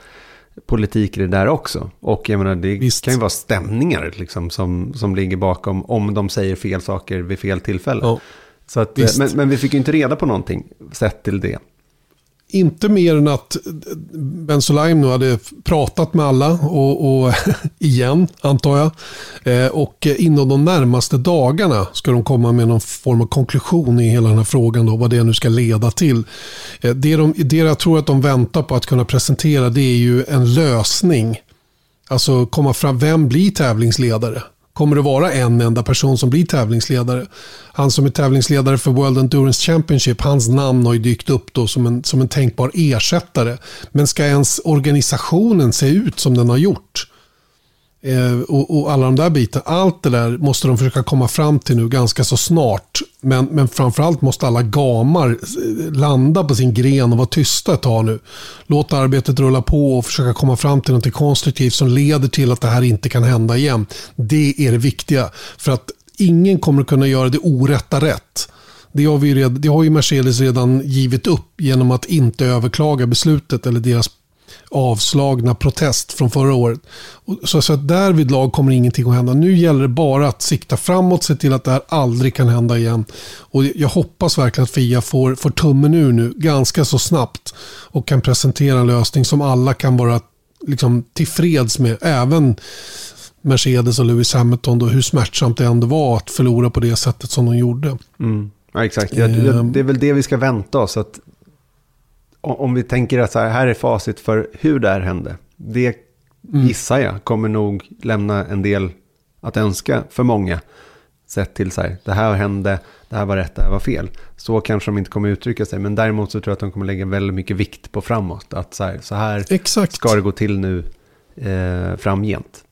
politik i det där också. Och jag menar, det Visst. kan ju vara stämningar liksom, som, som ligger bakom om de säger fel saker vid fel tillfälle. Oh. Så att, men, men vi fick ju inte reda på någonting sett till det. Inte mer än att Ben nu hade pratat med alla och, och igen antar jag. Eh, och inom de närmaste dagarna ska de komma med någon form av konklusion i hela den här frågan. Då, vad det nu ska leda till. Eh, det, de, det jag tror att de väntar på att kunna presentera det är ju en lösning. Alltså komma fram, vem blir tävlingsledare? Kommer det vara en enda person som blir tävlingsledare. Han som är tävlingsledare för World Endurance Championship, hans namn har ju dykt upp då som en, som en tänkbar ersättare. Men ska ens organisationen se ut som den har gjort? Eh, och, och, alla de där bitarna. Allt det där måste de försöka komma fram till nu ganska så snart. Men, men framförallt måste alla gamar eh, landa på sin gren och vara tysta ett tag nu. Låt arbetet rulla på och försöka komma fram till något konstruktivt som leder till att det här inte kan hända igen. Det är det viktiga. För att ingen kommer kunna göra det orätta rätt. Det har, vi redan, det har ju Mercedes redan givit upp genom att inte överklaga beslutet eller deras avslagna protest från förra året. Så, så att därvid lag kommer ingenting att hända. Nu gäller det bara att sikta framåt, se till att det här aldrig kan hända igen. Och jag hoppas verkligen att Fia får, får tummen ur nu ganska så snabbt och kan presentera en lösning som alla kan vara liksom, tillfreds med. Även Mercedes och Lewis Hamilton, då, hur smärtsamt det ändå var att förlora på det sättet som de gjorde. Mm. Ja, exakt, det, det är väl det vi ska vänta oss. Att om vi tänker att så här, här är facit för hur det här hände. Det mm. gissar jag kommer nog lämna en del att önska för många. Sett till så här, det här hände, det här var rätt, det här var fel. Så kanske de inte kommer uttrycka sig, men däremot så tror jag att de kommer lägga väldigt mycket vikt på framåt. Att så här, så här Exakt. ska det gå till nu eh, framgent.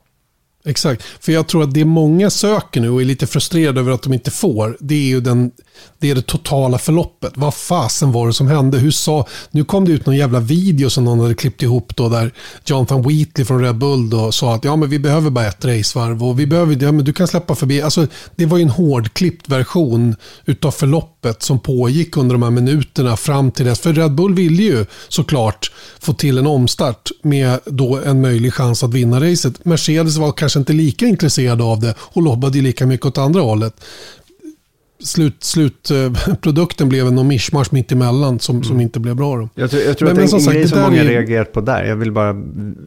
Exakt, för jag tror att det många söker nu och är lite frustrerade över att de inte får, det är ju den, det, är det totala förloppet. Vad fasen var det som hände? Hur sa, nu kom det ut någon jävla video som någon hade klippt ihop då där Jonathan Wheatley från Red Bull då sa att ja men vi behöver bara ett racevarv och vi behöver, ja men du kan släppa förbi. Alltså det var ju en hårdklippt version utav förloppet som pågick under de här minuterna fram till dess. För Red Bull ville ju såklart få till en omstart med då en möjlig chans att vinna racet. Mercedes var kanske inte lika intresserade av det och lobbade lika mycket åt andra hållet. Slut, slutprodukten blev en mischmasch mitt emellan som, mm. som inte blev bra. Då. Jag tror, jag tror men, att men, en, en grej som många är... reagerat på där, jag vill bara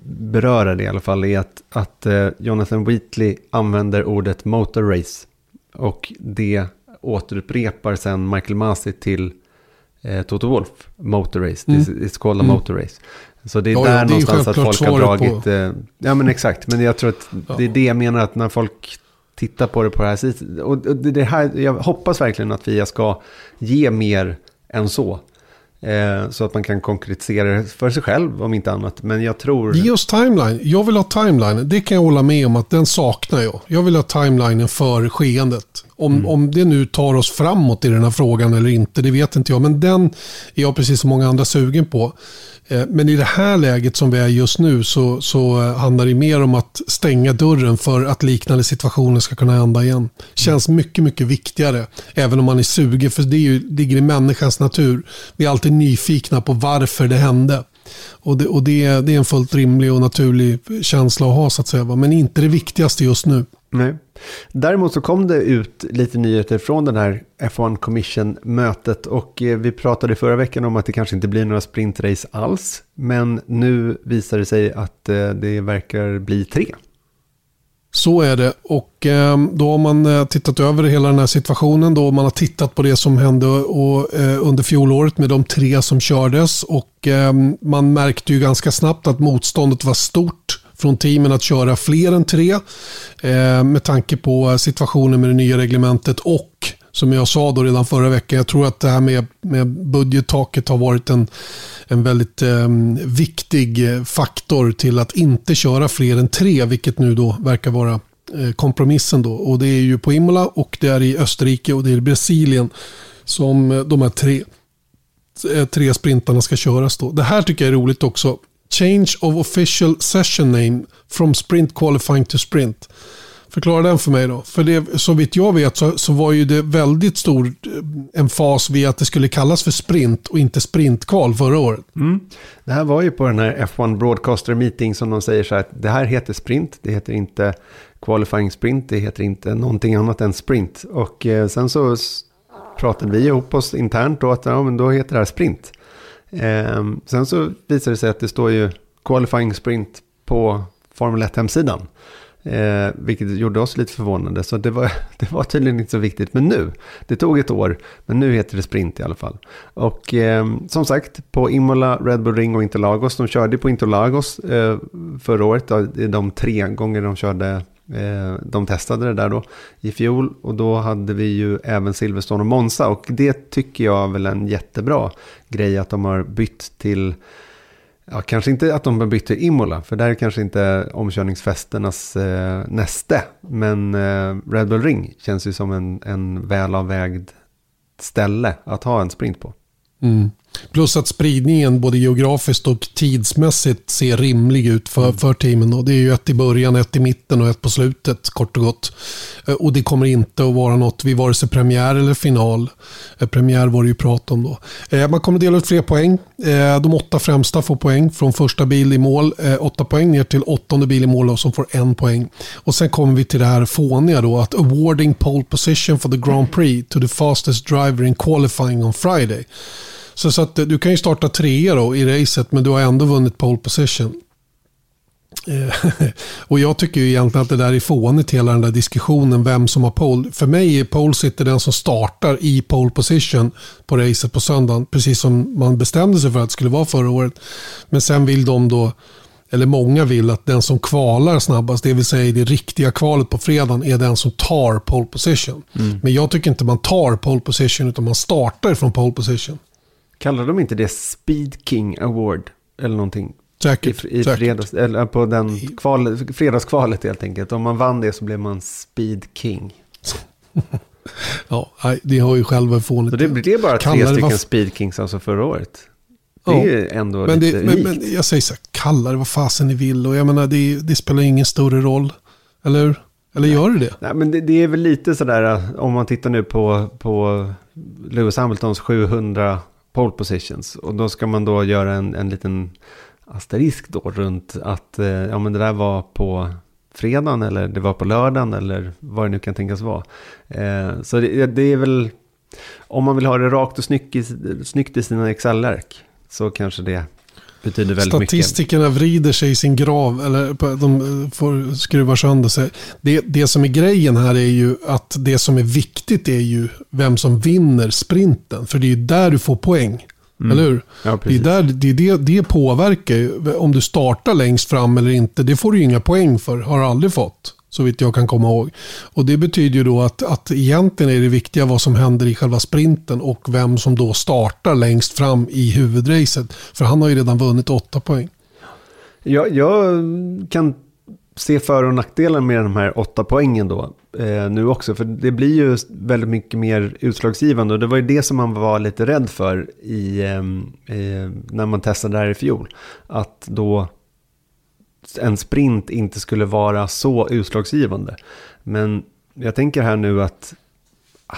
beröra det i alla fall, är att, att uh, Jonathan Wheatley använder ordet motor race. Och det återupprepar sen Michael Masi till eh, Toto Wolf, Motor Race. Mm. It's called a mm. Motor Race. Så det är ja, där ja, det någonstans är att folk har dragit... Eh, ja men exakt, men jag tror att ja. det är det jag menar att när folk tittar på det på det här sättet. Och det, det här, jag hoppas verkligen att vi ska ge mer än så. Eh, så att man kan konkretisera det för sig själv om inte annat. Men jag tror... Ge oss timeline. Jag vill ha timeline. Det kan jag hålla med om att den saknar jag. Jag vill ha timelinen för skeendet. Om, mm. om det nu tar oss framåt i den här frågan eller inte, det vet inte jag. Men den är jag precis som många andra sugen på. Eh, men i det här läget som vi är just nu så, så eh, handlar det mer om att stänga dörren för att liknande situationer ska kunna hända igen. Känns mycket, mycket viktigare. Även om man är sugen, för det är ju, ligger i människans natur. Vi är alltid nyfikna på varför det hände. Och, det, och det, det är en fullt rimlig och naturlig känsla att ha så att säga. Men inte det viktigaste just nu. Nej. Däremot så kom det ut lite nyheter från den här F1 Commission-mötet och eh, vi pratade förra veckan om att det kanske inte blir några sprintrace alls. Men nu visar det sig att eh, det verkar bli tre. Så är det och eh, då har man eh, tittat över hela den här situationen. Då man har tittat på det som hände eh, under fjolåret med de tre som kördes. Och man märkte ju ganska snabbt att motståndet var stort från teamen att köra fler än tre. Med tanke på situationen med det nya reglementet och som jag sa då redan förra veckan, jag tror att det här med, med budgettaket har varit en, en väldigt ehm, eh, viktig faktor till att inte köra fler än tre, vilket nu då verkar vara eh, kompromissen. Då. Och det är ju på Imola och det är i Österrike och det är i Brasilien som eh, de här tre, eh, tre sprintarna ska köras. Då. Det här tycker jag är roligt också. Change of official session name from sprint qualifying to sprint. Förklara den för mig då. För det, så vitt jag vet så, så var ju det väldigt stor en emfas vid att det skulle kallas för sprint och inte sprintkval förra året. Mm. Det här var ju på den här F1 Broadcaster Meeting som de säger så här att det här heter sprint, det heter inte qualifying sprint, det heter inte någonting annat än sprint. Och eh, sen så pratade vi ihop oss internt då att ja, men då heter det här sprint. Eh, sen så visade det sig att det står ju qualifying sprint på Formel 1-hemsidan. Eh, vilket gjorde oss lite förvånade. Så det var, det var tydligen inte så viktigt. Men nu, det tog ett år, men nu heter det sprint i alla fall. Och eh, som sagt, på Imola, Red Bull Ring och Interlagos. De körde på Interlagos eh, förra året. De tre gånger de körde eh, de testade det där då i fjol och då hade vi ju även Silverstone och Monza och det tycker jag är väl en jättebra grej att de har bytt till Ja, kanske inte att de har bytt till Imola, för där är kanske inte omkörningsfesternas eh, näste. Men eh, Red Bull Ring känns ju som en, en välavvägd ställe att ha en sprint på. Mm. Plus att spridningen både geografiskt och tidsmässigt ser rimlig ut för, mm. för teamen. Då. Det är ju ett i början, ett i mitten och ett på slutet kort och gott. Eh, och det kommer inte att vara något vid vare sig premiär eller final. Eh, premiär var det ju prat om då. Eh, man kommer dela ut fler poäng. De åtta främsta får poäng från första bil i mål. Åtta poäng ner till åttonde bil i mål som får en poäng. Och sen kommer vi till det här fåniga då att awarding pole position for the Grand Prix to the fastest driver in qualifying on Friday. Så, så att du kan ju starta trea då i racet men du har ändå vunnit pole position. Eh, och jag tycker ju egentligen att det där är fånigt hela den där diskussionen vem som har pole. För mig är pole sitter den som startar i pole position på racet på söndagen. Precis som man bestämde sig för att det skulle vara förra året. Men sen vill de då, eller många vill att den som kvalar snabbast, det vill säga det riktiga kvalet på fredagen, är den som tar pole position. Mm. Men jag tycker inte man tar pole position utan man startar från pole position. Kallar de inte det Speed King Award eller någonting? Säkert. I, i säkert. Fredags, eller på den kval, fredagskvalet helt enkelt. Om man vann det så blev man Speed King. ja, det har ju själva fånigt. Så det, det är bara tre stycken Speed Kings alltså förra året. Det ja, är ändå men lite det, men, men, Jag säger så här, kalla det vad fasen ni vill. Och jag menar, det, det spelar ingen större roll. Eller hur? Eller gör det det? Nej, men det, det, är väl lite sådär, om man tittar nu på, på Lewis Hamiltons 700 pole positions. Och då ska man då göra en, en liten asterisk då runt att eh, ja, men det där var på fredagen eller det var på lördagen eller vad det nu kan tänkas vara. Eh, så det, det, är väl, om man vill ha det rakt och snyggt i, snyggt i sina Excel-ark så kanske det betyder väldigt Statistikerna mycket. vrider sig i sin grav, eller de får skruva sönder sig. Det, det som är grejen här är ju att det som är viktigt är ju vem som vinner sprinten. För det är ju där du får poäng. Mm. Eller hur? Ja, det, är där, det, det, det påverkar ju. Om du startar längst fram eller inte, det får du ju inga poäng för. Har aldrig fått. Så vitt jag kan komma ihåg. Och Det betyder ju då att, att egentligen är det viktiga vad som händer i själva sprinten och vem som då startar längst fram i huvudracet. För han har ju redan vunnit åtta poäng. Jag, jag kan se för och nackdelar med de här åtta poängen då eh, nu också. För det blir ju väldigt mycket mer utslagsgivande. Och det var ju det som man var lite rädd för i, eh, när man testade det här i fjol. Att då en sprint inte skulle vara så utslagsgivande. Men jag tänker här nu att ah,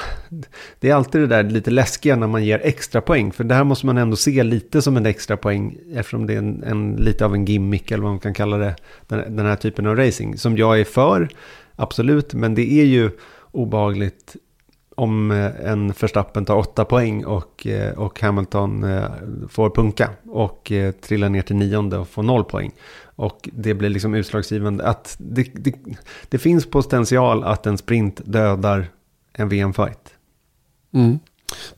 det är alltid det där lite läskiga när man ger extra poäng. För det här måste man ändå se lite som en extra poäng. Eftersom det är en, en lite av en gimmick eller vad man kan kalla det. Den, den, här typen av racing. Som jag är för, absolut. Men det är ju obehagligt om eh, en Verstappen tar åtta poäng och, eh, och Hamilton eh, får punka. Och trillar ner till nionde och får noll poäng. Och det blir liksom utslagsgivande. Att det, det, det finns potential att en sprint dödar en VM-fight. Mm.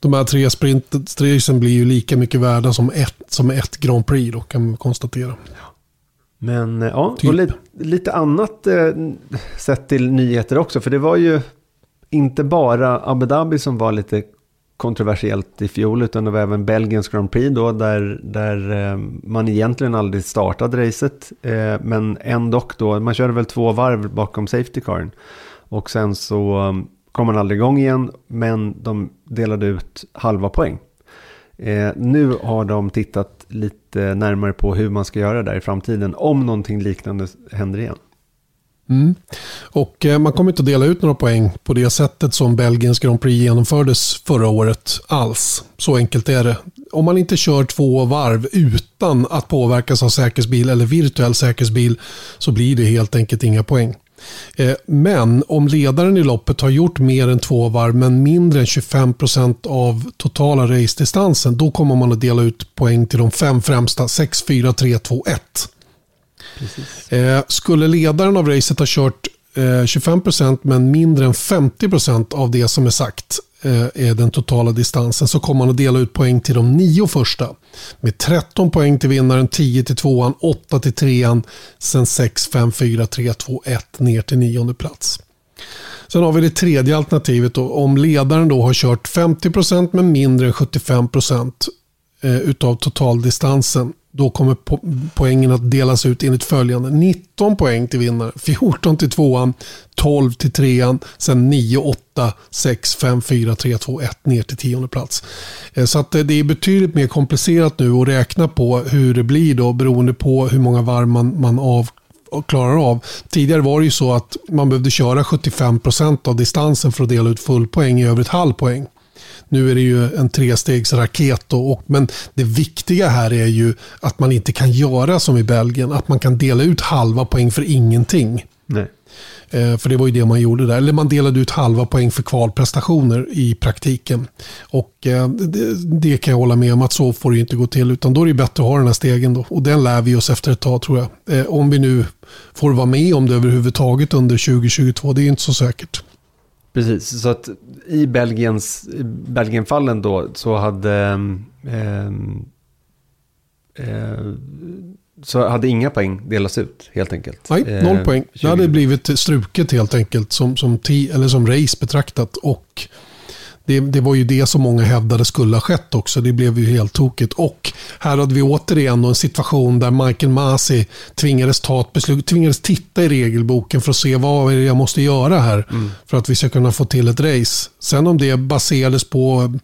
De här tre sprintracen blir ju lika mycket värda som ett, som ett Grand Prix då kan man konstatera. Men ja, typ. och lite, lite annat eh, sett till nyheter också. För det var ju inte bara Abu Dhabi som var lite kontroversiellt i fjol, utan det var även Belgiens Grand Prix då, där, där eh, man egentligen aldrig startade racet. Eh, men ändå då, man körde väl två varv bakom Safety Caren. Och sen så um, kom man aldrig igång igen, men de delade ut halva poäng. Eh, nu har de tittat lite närmare på hur man ska göra där i framtiden, om någonting liknande händer igen. Mm. Och eh, man kommer inte att dela ut några poäng på det sättet som Belgiens Grand Prix genomfördes förra året alls. Så enkelt är det. Om man inte kör två varv utan att påverkas av säkerhetsbil eller virtuell säkerhetsbil så blir det helt enkelt inga poäng. Eh, men om ledaren i loppet har gjort mer än två varv men mindre än 25% av totala racedistansen då kommer man att dela ut poäng till de fem främsta 6, 4, 3, 2, 1. Eh, skulle ledaren av racet ha kört eh, 25% men mindre än 50% av det som är sagt eh, är den totala distansen så kommer man att dela ut poäng till de nio första. Med 13 poäng till vinnaren, 10 till tvåan, 8 till trean, sen 6, 5, 4, 3, 2, 1 ner till nionde plats. Sen har vi det tredje alternativet. Då, om ledaren då har kört 50% men mindre än 75% eh, utav totaldistansen då kommer po poängen att delas ut enligt följande. 19 poäng till vinnaren, 14 till tvåan, 12 till trean, sen 9, 8, 6, 5, 4, 3, 2, 1 ner till tionde plats. Eh, så att eh, det är betydligt mer komplicerat nu att räkna på hur det blir då beroende på hur många varv man, man av klarar av. Tidigare var det ju så att man behövde köra 75% av distansen för att dela ut full poäng, i övrigt halv poäng. Nu är det ju en trestegsraket. Och, och, men det viktiga här är ju att man inte kan göra som i Belgien. Att man kan dela ut halva poäng för ingenting. Nej. Eh, för det var ju det man gjorde där. Eller man delade ut halva poäng för kvalprestationer i praktiken. Och eh, det, det, kan jag hålla med om att så får det inte gå till. Utan då är det bättre att ha den här stegen då. Och den lär vi oss efter ett tag tror jag. Eh, om vi nu får vara med om det överhuvudtaget under 2022. Det är inte så säkert. Precis, så att i Belgiens, Belgienfallen då så hade eh, eh, så hade inga poäng delats ut helt enkelt. Nej, noll eh, poäng. Det hade blivit struket helt enkelt som, som, eller som race betraktat. Och det, det, var ju det som många hävdade skulle ha skett också. Det blev ju helt tokigt. Och här hade vi återigen en situation där Michael Masi tvingades ta ett beslut, tvingades titta i regelboken för att se vad är det jag måste göra här mm. för att vi ska kunna få till ett race. Sen om det baserades på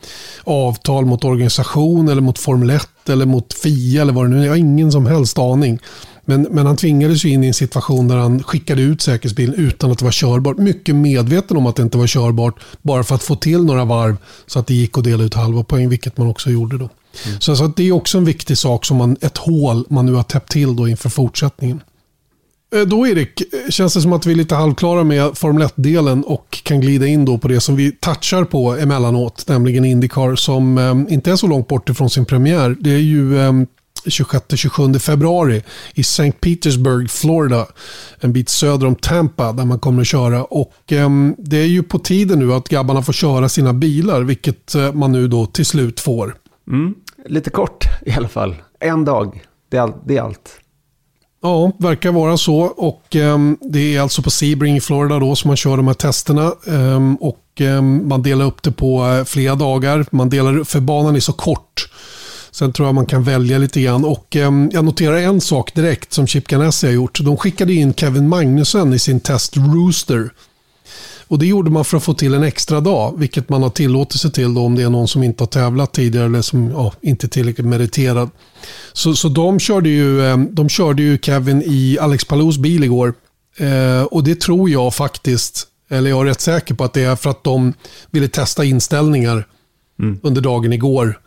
avtal mot organisation eller mot Formel 1 eller mot FIA eller vad det nu är. Jag har ingen som helst aning. Men, men han tvingades ju in i en situation där han skickade ut säkerhetsbilen utan att det var körbart. Mycket medveten om att det inte var körbart. Bara för att få till några varv så att det gick att dela ut halva poäng, vilket man också gjorde då. Mm. Så, så det är också en viktig sak, som man, ett hål man nu har täppt till då inför fortsättningen. Eh, då Erik, känns det som att vi är lite halvklara med Formel 1-delen och kan glida in då på det som vi touchar på emellanåt, nämligen Indycar som eh, inte är så långt bort ifrån sin premiär. Det är ju eh, 26-27 februari i St. Petersburg, Florida. En bit söder om Tampa där man kommer att köra. Och eh, Det är ju på tiden nu att grabbarna får köra sina bilar, vilket eh, man nu då till slut får. Mm. Lite kort i alla fall. En dag, det är, all, det är allt. Ja, verkar vara så. Och eh, Det är alltså på Sebring i Florida då som man kör de här testerna. Ehm, och ehm, Man delar upp det på eh, flera dagar. Man delar, för banan är så kort Sen tror jag man kan välja lite grann. Och, eh, jag noterar en sak direkt som Chip Ganassi har gjort. De skickade in Kevin Magnussen i sin test Rooster. Och Det gjorde man för att få till en extra dag, vilket man har tillåtelse till då, om det är någon som inte har tävlat tidigare eller som ja, inte är tillräckligt meriterad. Så, så de, körde ju, ehm, de körde ju Kevin i Alex Palous bil igår. Eh, och det tror jag faktiskt, eller jag är rätt säker på att det är för att de ville testa inställningar mm. under dagen igår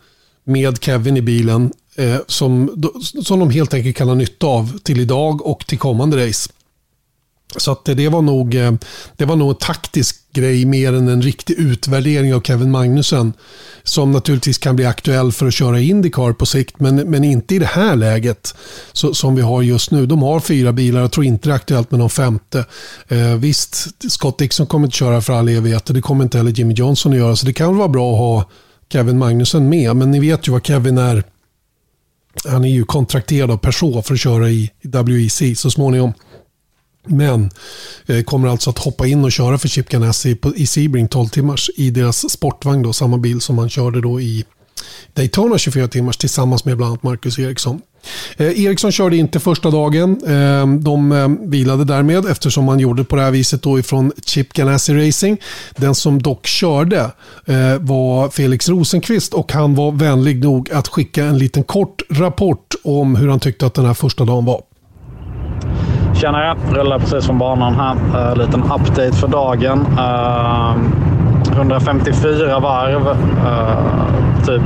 med Kevin i bilen eh, som, som de helt enkelt kan ha nytta av till idag och till kommande race. Så att det, var nog, eh, det var nog en taktisk grej mer än en riktig utvärdering av Kevin Magnussen. Som naturligtvis kan bli aktuell för att köra Indycar på sikt, men, men inte i det här läget så, som vi har just nu. De har fyra bilar, jag tror inte det är aktuellt med någon femte. Eh, visst, Scott Dixon kommer inte köra för all evighet och det kommer inte heller Jimmy Johnson att göra, så det kan vara bra att ha Kevin Magnussen med. Men ni vet ju vad Kevin är. Han är ju kontrakterad av Peugeot för att köra i WEC så småningom. Men eh, kommer alltså att hoppa in och köra för Chip Ganassi i Sebring 12 timmars i deras sportvagn. Då, samma bil som han körde då i Daytona 24 timmars tillsammans med bland annat Marcus Eriksson. Eh, Eriksson körde inte första dagen. Eh, de eh, vilade därmed eftersom man gjorde på det här viset då ifrån Chip Ganassi Racing. Den som dock körde eh, var Felix Rosenqvist och han var vänlig nog att skicka en liten kort rapport om hur han tyckte att den här första dagen var. Tjenare! Rullar precis från banan här. Uh, liten update för dagen. Eh, 154 varv. typ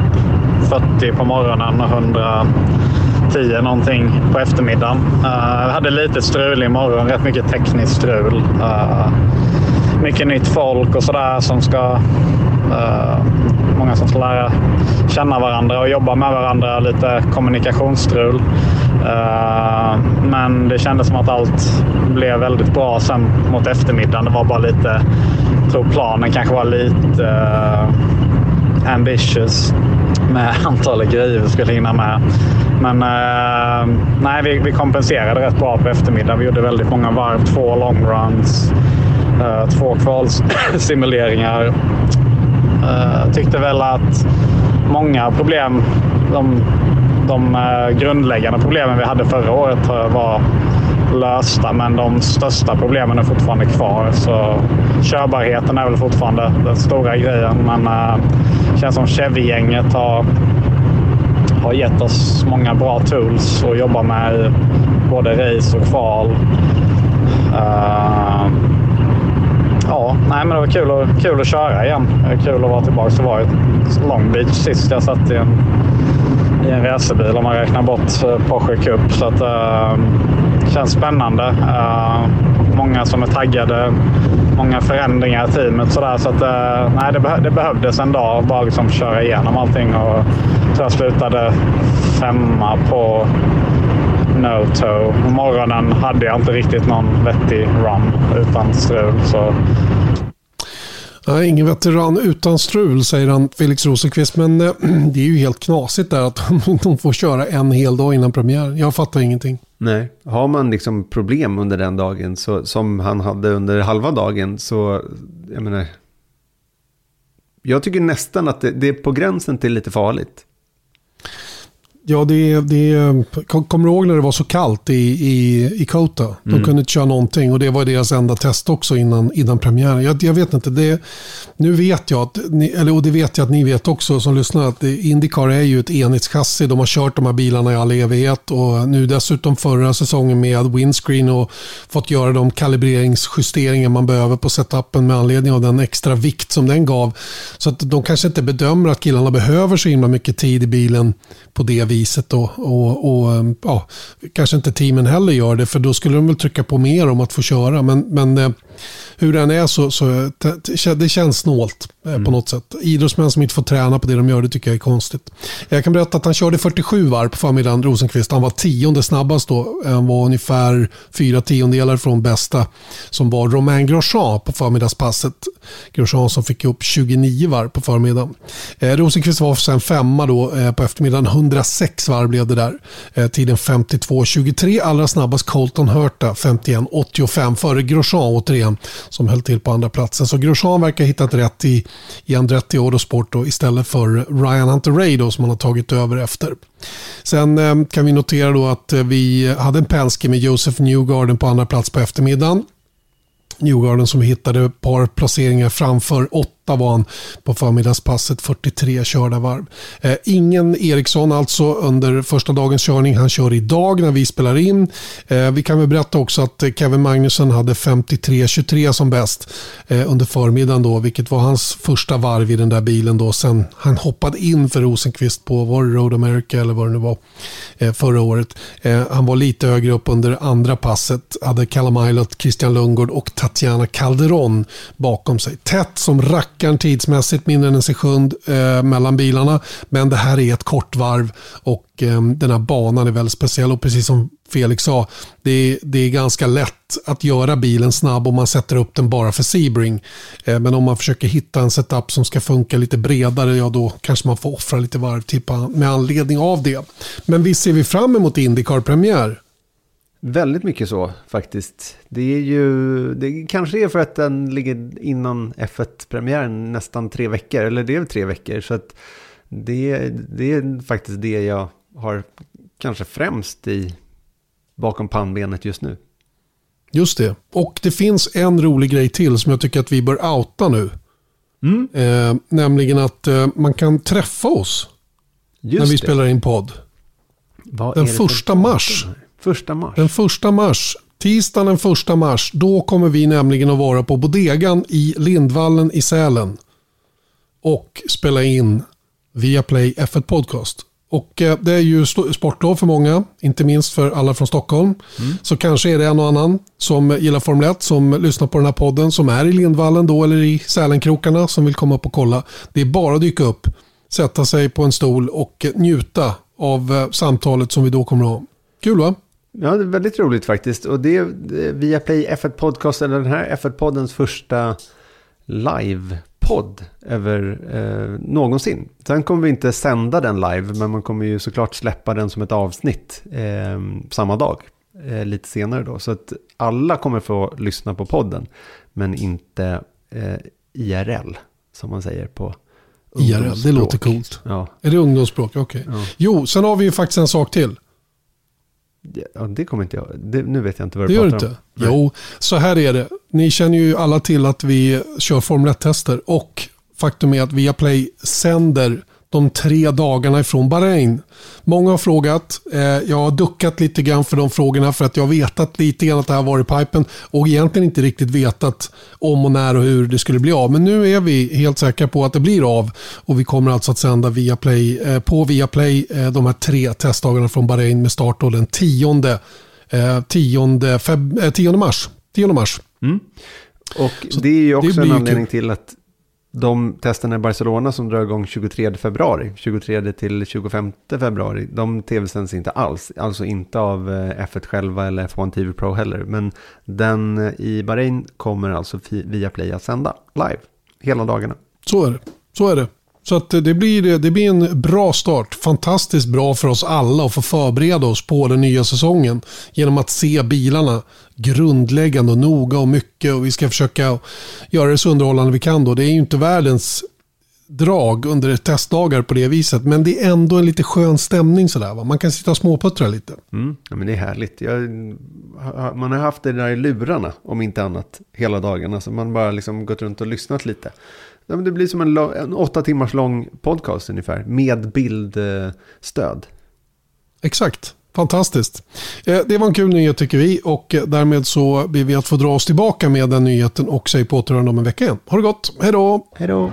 40 på morgonen, 100 10 någonting på eftermiddagen. Uh, hade lite strul i morgon, rätt mycket tekniskt strul. Uh, mycket nytt folk och sådär som ska... Uh, många som ska lära känna varandra och jobba med varandra. Lite kommunikationsstrul. men det kändes som att allt blev väldigt bra sen mot eftermiddagen. Det var bara lite... Jag tror planen kanske var lite ambitious med antalet grejer vi skulle hinna med. Men eh, nej, vi, vi kompenserade rätt bra på eftermiddagen. Vi gjorde väldigt många varv, två long runs, eh, två kvalsimuleringar. Eh, tyckte väl att många problem, de, de eh, grundläggande problemen vi hade förra året eh, var lösta, men de största problemen är fortfarande kvar. Så körbarheten är väl fortfarande den stora grejen, men det känns som Chevy-gänget har, har gett oss många bra tools att jobba med både race och kval. Uh, ja, nej, men det var kul, och kul att köra igen. Kul att vara tillbaka. Det var Long Beach sist jag satt i en, i en racerbil om man räknar bort eh, Porsche Cup. Så att, uh, känns spännande. Uh, många som är taggade. Många förändringar i teamet. Sådär, så att, eh, nej, det, beh det behövdes en dag bara liksom köra igenom allting. Och jag jag slutade femma på no-toe. morgonen hade jag inte riktigt någon vettig run utan strul. Så Nej, ingen veteran utan strul, säger han Felix Rosenqvist. Men äh, det är ju helt knasigt där att de får köra en hel dag innan premiären. Jag fattar ingenting. Nej, har man liksom problem under den dagen, så, som han hade under halva dagen, så jag menar, jag tycker nästan att det, det är på gränsen till lite farligt. Ja, det, det, kommer du ihåg när det var så kallt i, i, i Kota? De mm. kunde inte köra någonting och det var deras enda test också innan, innan premiären. Jag, jag vet inte, det, nu vet jag, att ni, eller, och det vet jag att ni vet också som lyssnar, att Indycar är ju ett enhetschassi. De har kört de här bilarna i all evighet och nu dessutom förra säsongen med windscreen och fått göra de kalibreringsjusteringar man behöver på setupen med anledning av den extra vikt som den gav. Så att de kanske inte bedömer att killarna behöver så himla mycket tid i bilen på det viset. Och, och, och, ja, kanske inte teamen heller gör det, för då skulle de väl trycka på mer om att få köra. Men, men eh, hur den är så, så det känns snålt eh, mm. på något sätt. Idrottsmän som inte får träna på det de gör, det tycker jag är konstigt. Jag kan berätta att han körde 47 varv på förmiddagen, Rosenqvist. Han var tionde snabbast då. Han var ungefär fyra tiondelar från bästa som var Romain Grosjean på förmiddagspasset. Grosjean som fick upp 29 varv på förmiddagen. Eh, Rosenqvist var sen femma då eh, på eftermiddagen. 106 varv blev det där. Eh, tiden 52.23. Allra snabbast Colton Hurta 51.85 före Grosjean återigen som höll till på andra platsen. Så Grosjean verkar ha hittat rätt i, i Andretti Autosport då, istället för Ryan Hunter Ray då, som han har tagit över efter. Sen eh, kan vi notera då att eh, vi hade en Penske med Joseph Newgarden på andra plats på eftermiddagen. Newgarden som hittade ett par placeringar framför 8 var han på förmiddagspasset, 43 körda varv. Eh, ingen Eriksson alltså under första dagens körning. Han kör idag när vi spelar in. Eh, vi kan väl berätta också att Kevin Magnusson hade 53-23 som bäst eh, under förmiddagen då, vilket var hans första varv i den där bilen då. Sen han hoppade in för Rosenqvist på var det Road America eller vad det nu var eh, förra året. Eh, han var lite högre upp under andra passet. Hade Callum Eilert, Christian Lundgård och Tatiana Calderon bakom sig. Tätt som rackaren tidsmässigt, mindre än en sekund eh, mellan bilarna. Men det här är ett kort varv och eh, den här banan är väldigt speciell. Och precis som Felix sa, det är, det är ganska lätt att göra bilen snabb om man sätter upp den bara för Sebring. Eh, men om man försöker hitta en setup som ska funka lite bredare, ja då kanske man får offra lite varv med anledning av det. Men visst ser vi fram emot Indycar-premiär? Väldigt mycket så faktiskt. Det är ju, det kanske är för att den ligger innan F1-premiären nästan tre veckor, eller det är tre veckor. Så att det, det är faktiskt det jag har kanske främst i bakom pannbenet just nu. Just det. Och det finns en rolig grej till som jag tycker att vi bör outa nu. Mm. Eh, nämligen att eh, man kan träffa oss just när vi det. spelar in podd. Vad Den första mars. Första mars. Den första mars. Tisdagen den första mars. Då kommer vi nämligen att vara på Bodegan i Lindvallen i Sälen. Och spela in Viaplay F1 Podcast. Och eh, det är ju sportlov för många, inte minst för alla från Stockholm. Mm. Så kanske är det en och annan som gillar Formel 1 som lyssnar på den här podden som är i Lindvallen då eller i Sälenkrokarna som vill komma upp och kolla. Det är bara att dyka upp, sätta sig på en stol och njuta av eh, samtalet som vi då kommer att ha. Kul va? Ja, det är väldigt roligt faktiskt. Och det är via Play F1 Podcast, eller den här F1-poddens första live-podd över eh, någonsin. Sen kommer vi inte sända den live, men man kommer ju såklart släppa den som ett avsnitt eh, samma dag. Eh, lite senare då. Så att alla kommer få lyssna på podden, men inte eh, IRL, som man säger på IRL, det låter coolt. Ja. Är det ungdomsspråk? Okej. Okay. Ja. Jo, sen har vi ju faktiskt en sak till. Ja, det kommer inte jag. Det, nu vet jag inte vad du det pratar om. Gör du inte? Jo, så här är det. Ni känner ju alla till att vi kör Formel 1-tester och faktum är att Viaplay sänder de tre dagarna ifrån Bahrain. Många har frågat. Eh, jag har duckat lite grann för de frågorna för att jag har vetat lite grann att det här var i pipen och egentligen inte riktigt vetat om och när och hur det skulle bli av. Men nu är vi helt säkra på att det blir av och vi kommer alltså att sända via Play, eh, på Viaplay eh, de här tre testdagarna från Bahrain med start den 10, 10, 10 mars. 10 mars. Mm. Och det är ju också en anledning till att de testerna i Barcelona som drar igång 23 februari, 23 till 25 februari, de tv-sänds inte alls. Alltså inte av eh, F1 själva eller F1 TV Pro heller. Men den eh, i Bahrain kommer alltså via Play att sända live hela dagarna. Så är det. Så är det. Så att det, blir, det blir en bra start. Fantastiskt bra för oss alla att få förbereda oss på den nya säsongen. Genom att se bilarna grundläggande och noga och mycket. Och vi ska försöka göra det så underhållande vi kan. Då. Det är ju inte världens drag under testdagar på det viset. Men det är ändå en lite skön stämning sådär. Va? Man kan sitta och småputtra lite. Mm, ja, men det är härligt. Jag, man har haft det där i lurarna, om inte annat, hela dagen. Alltså man bara liksom gått runt och lyssnat lite. Det blir som en, en åtta timmars lång podcast ungefär, med bildstöd. Exakt. Fantastiskt. Eh, det var en kul nyhet tycker vi och eh, därmed så ber vi att få dra oss tillbaka med den nyheten och säg på återhörande om en vecka igen. Ha det gott. Hej då! Hej då!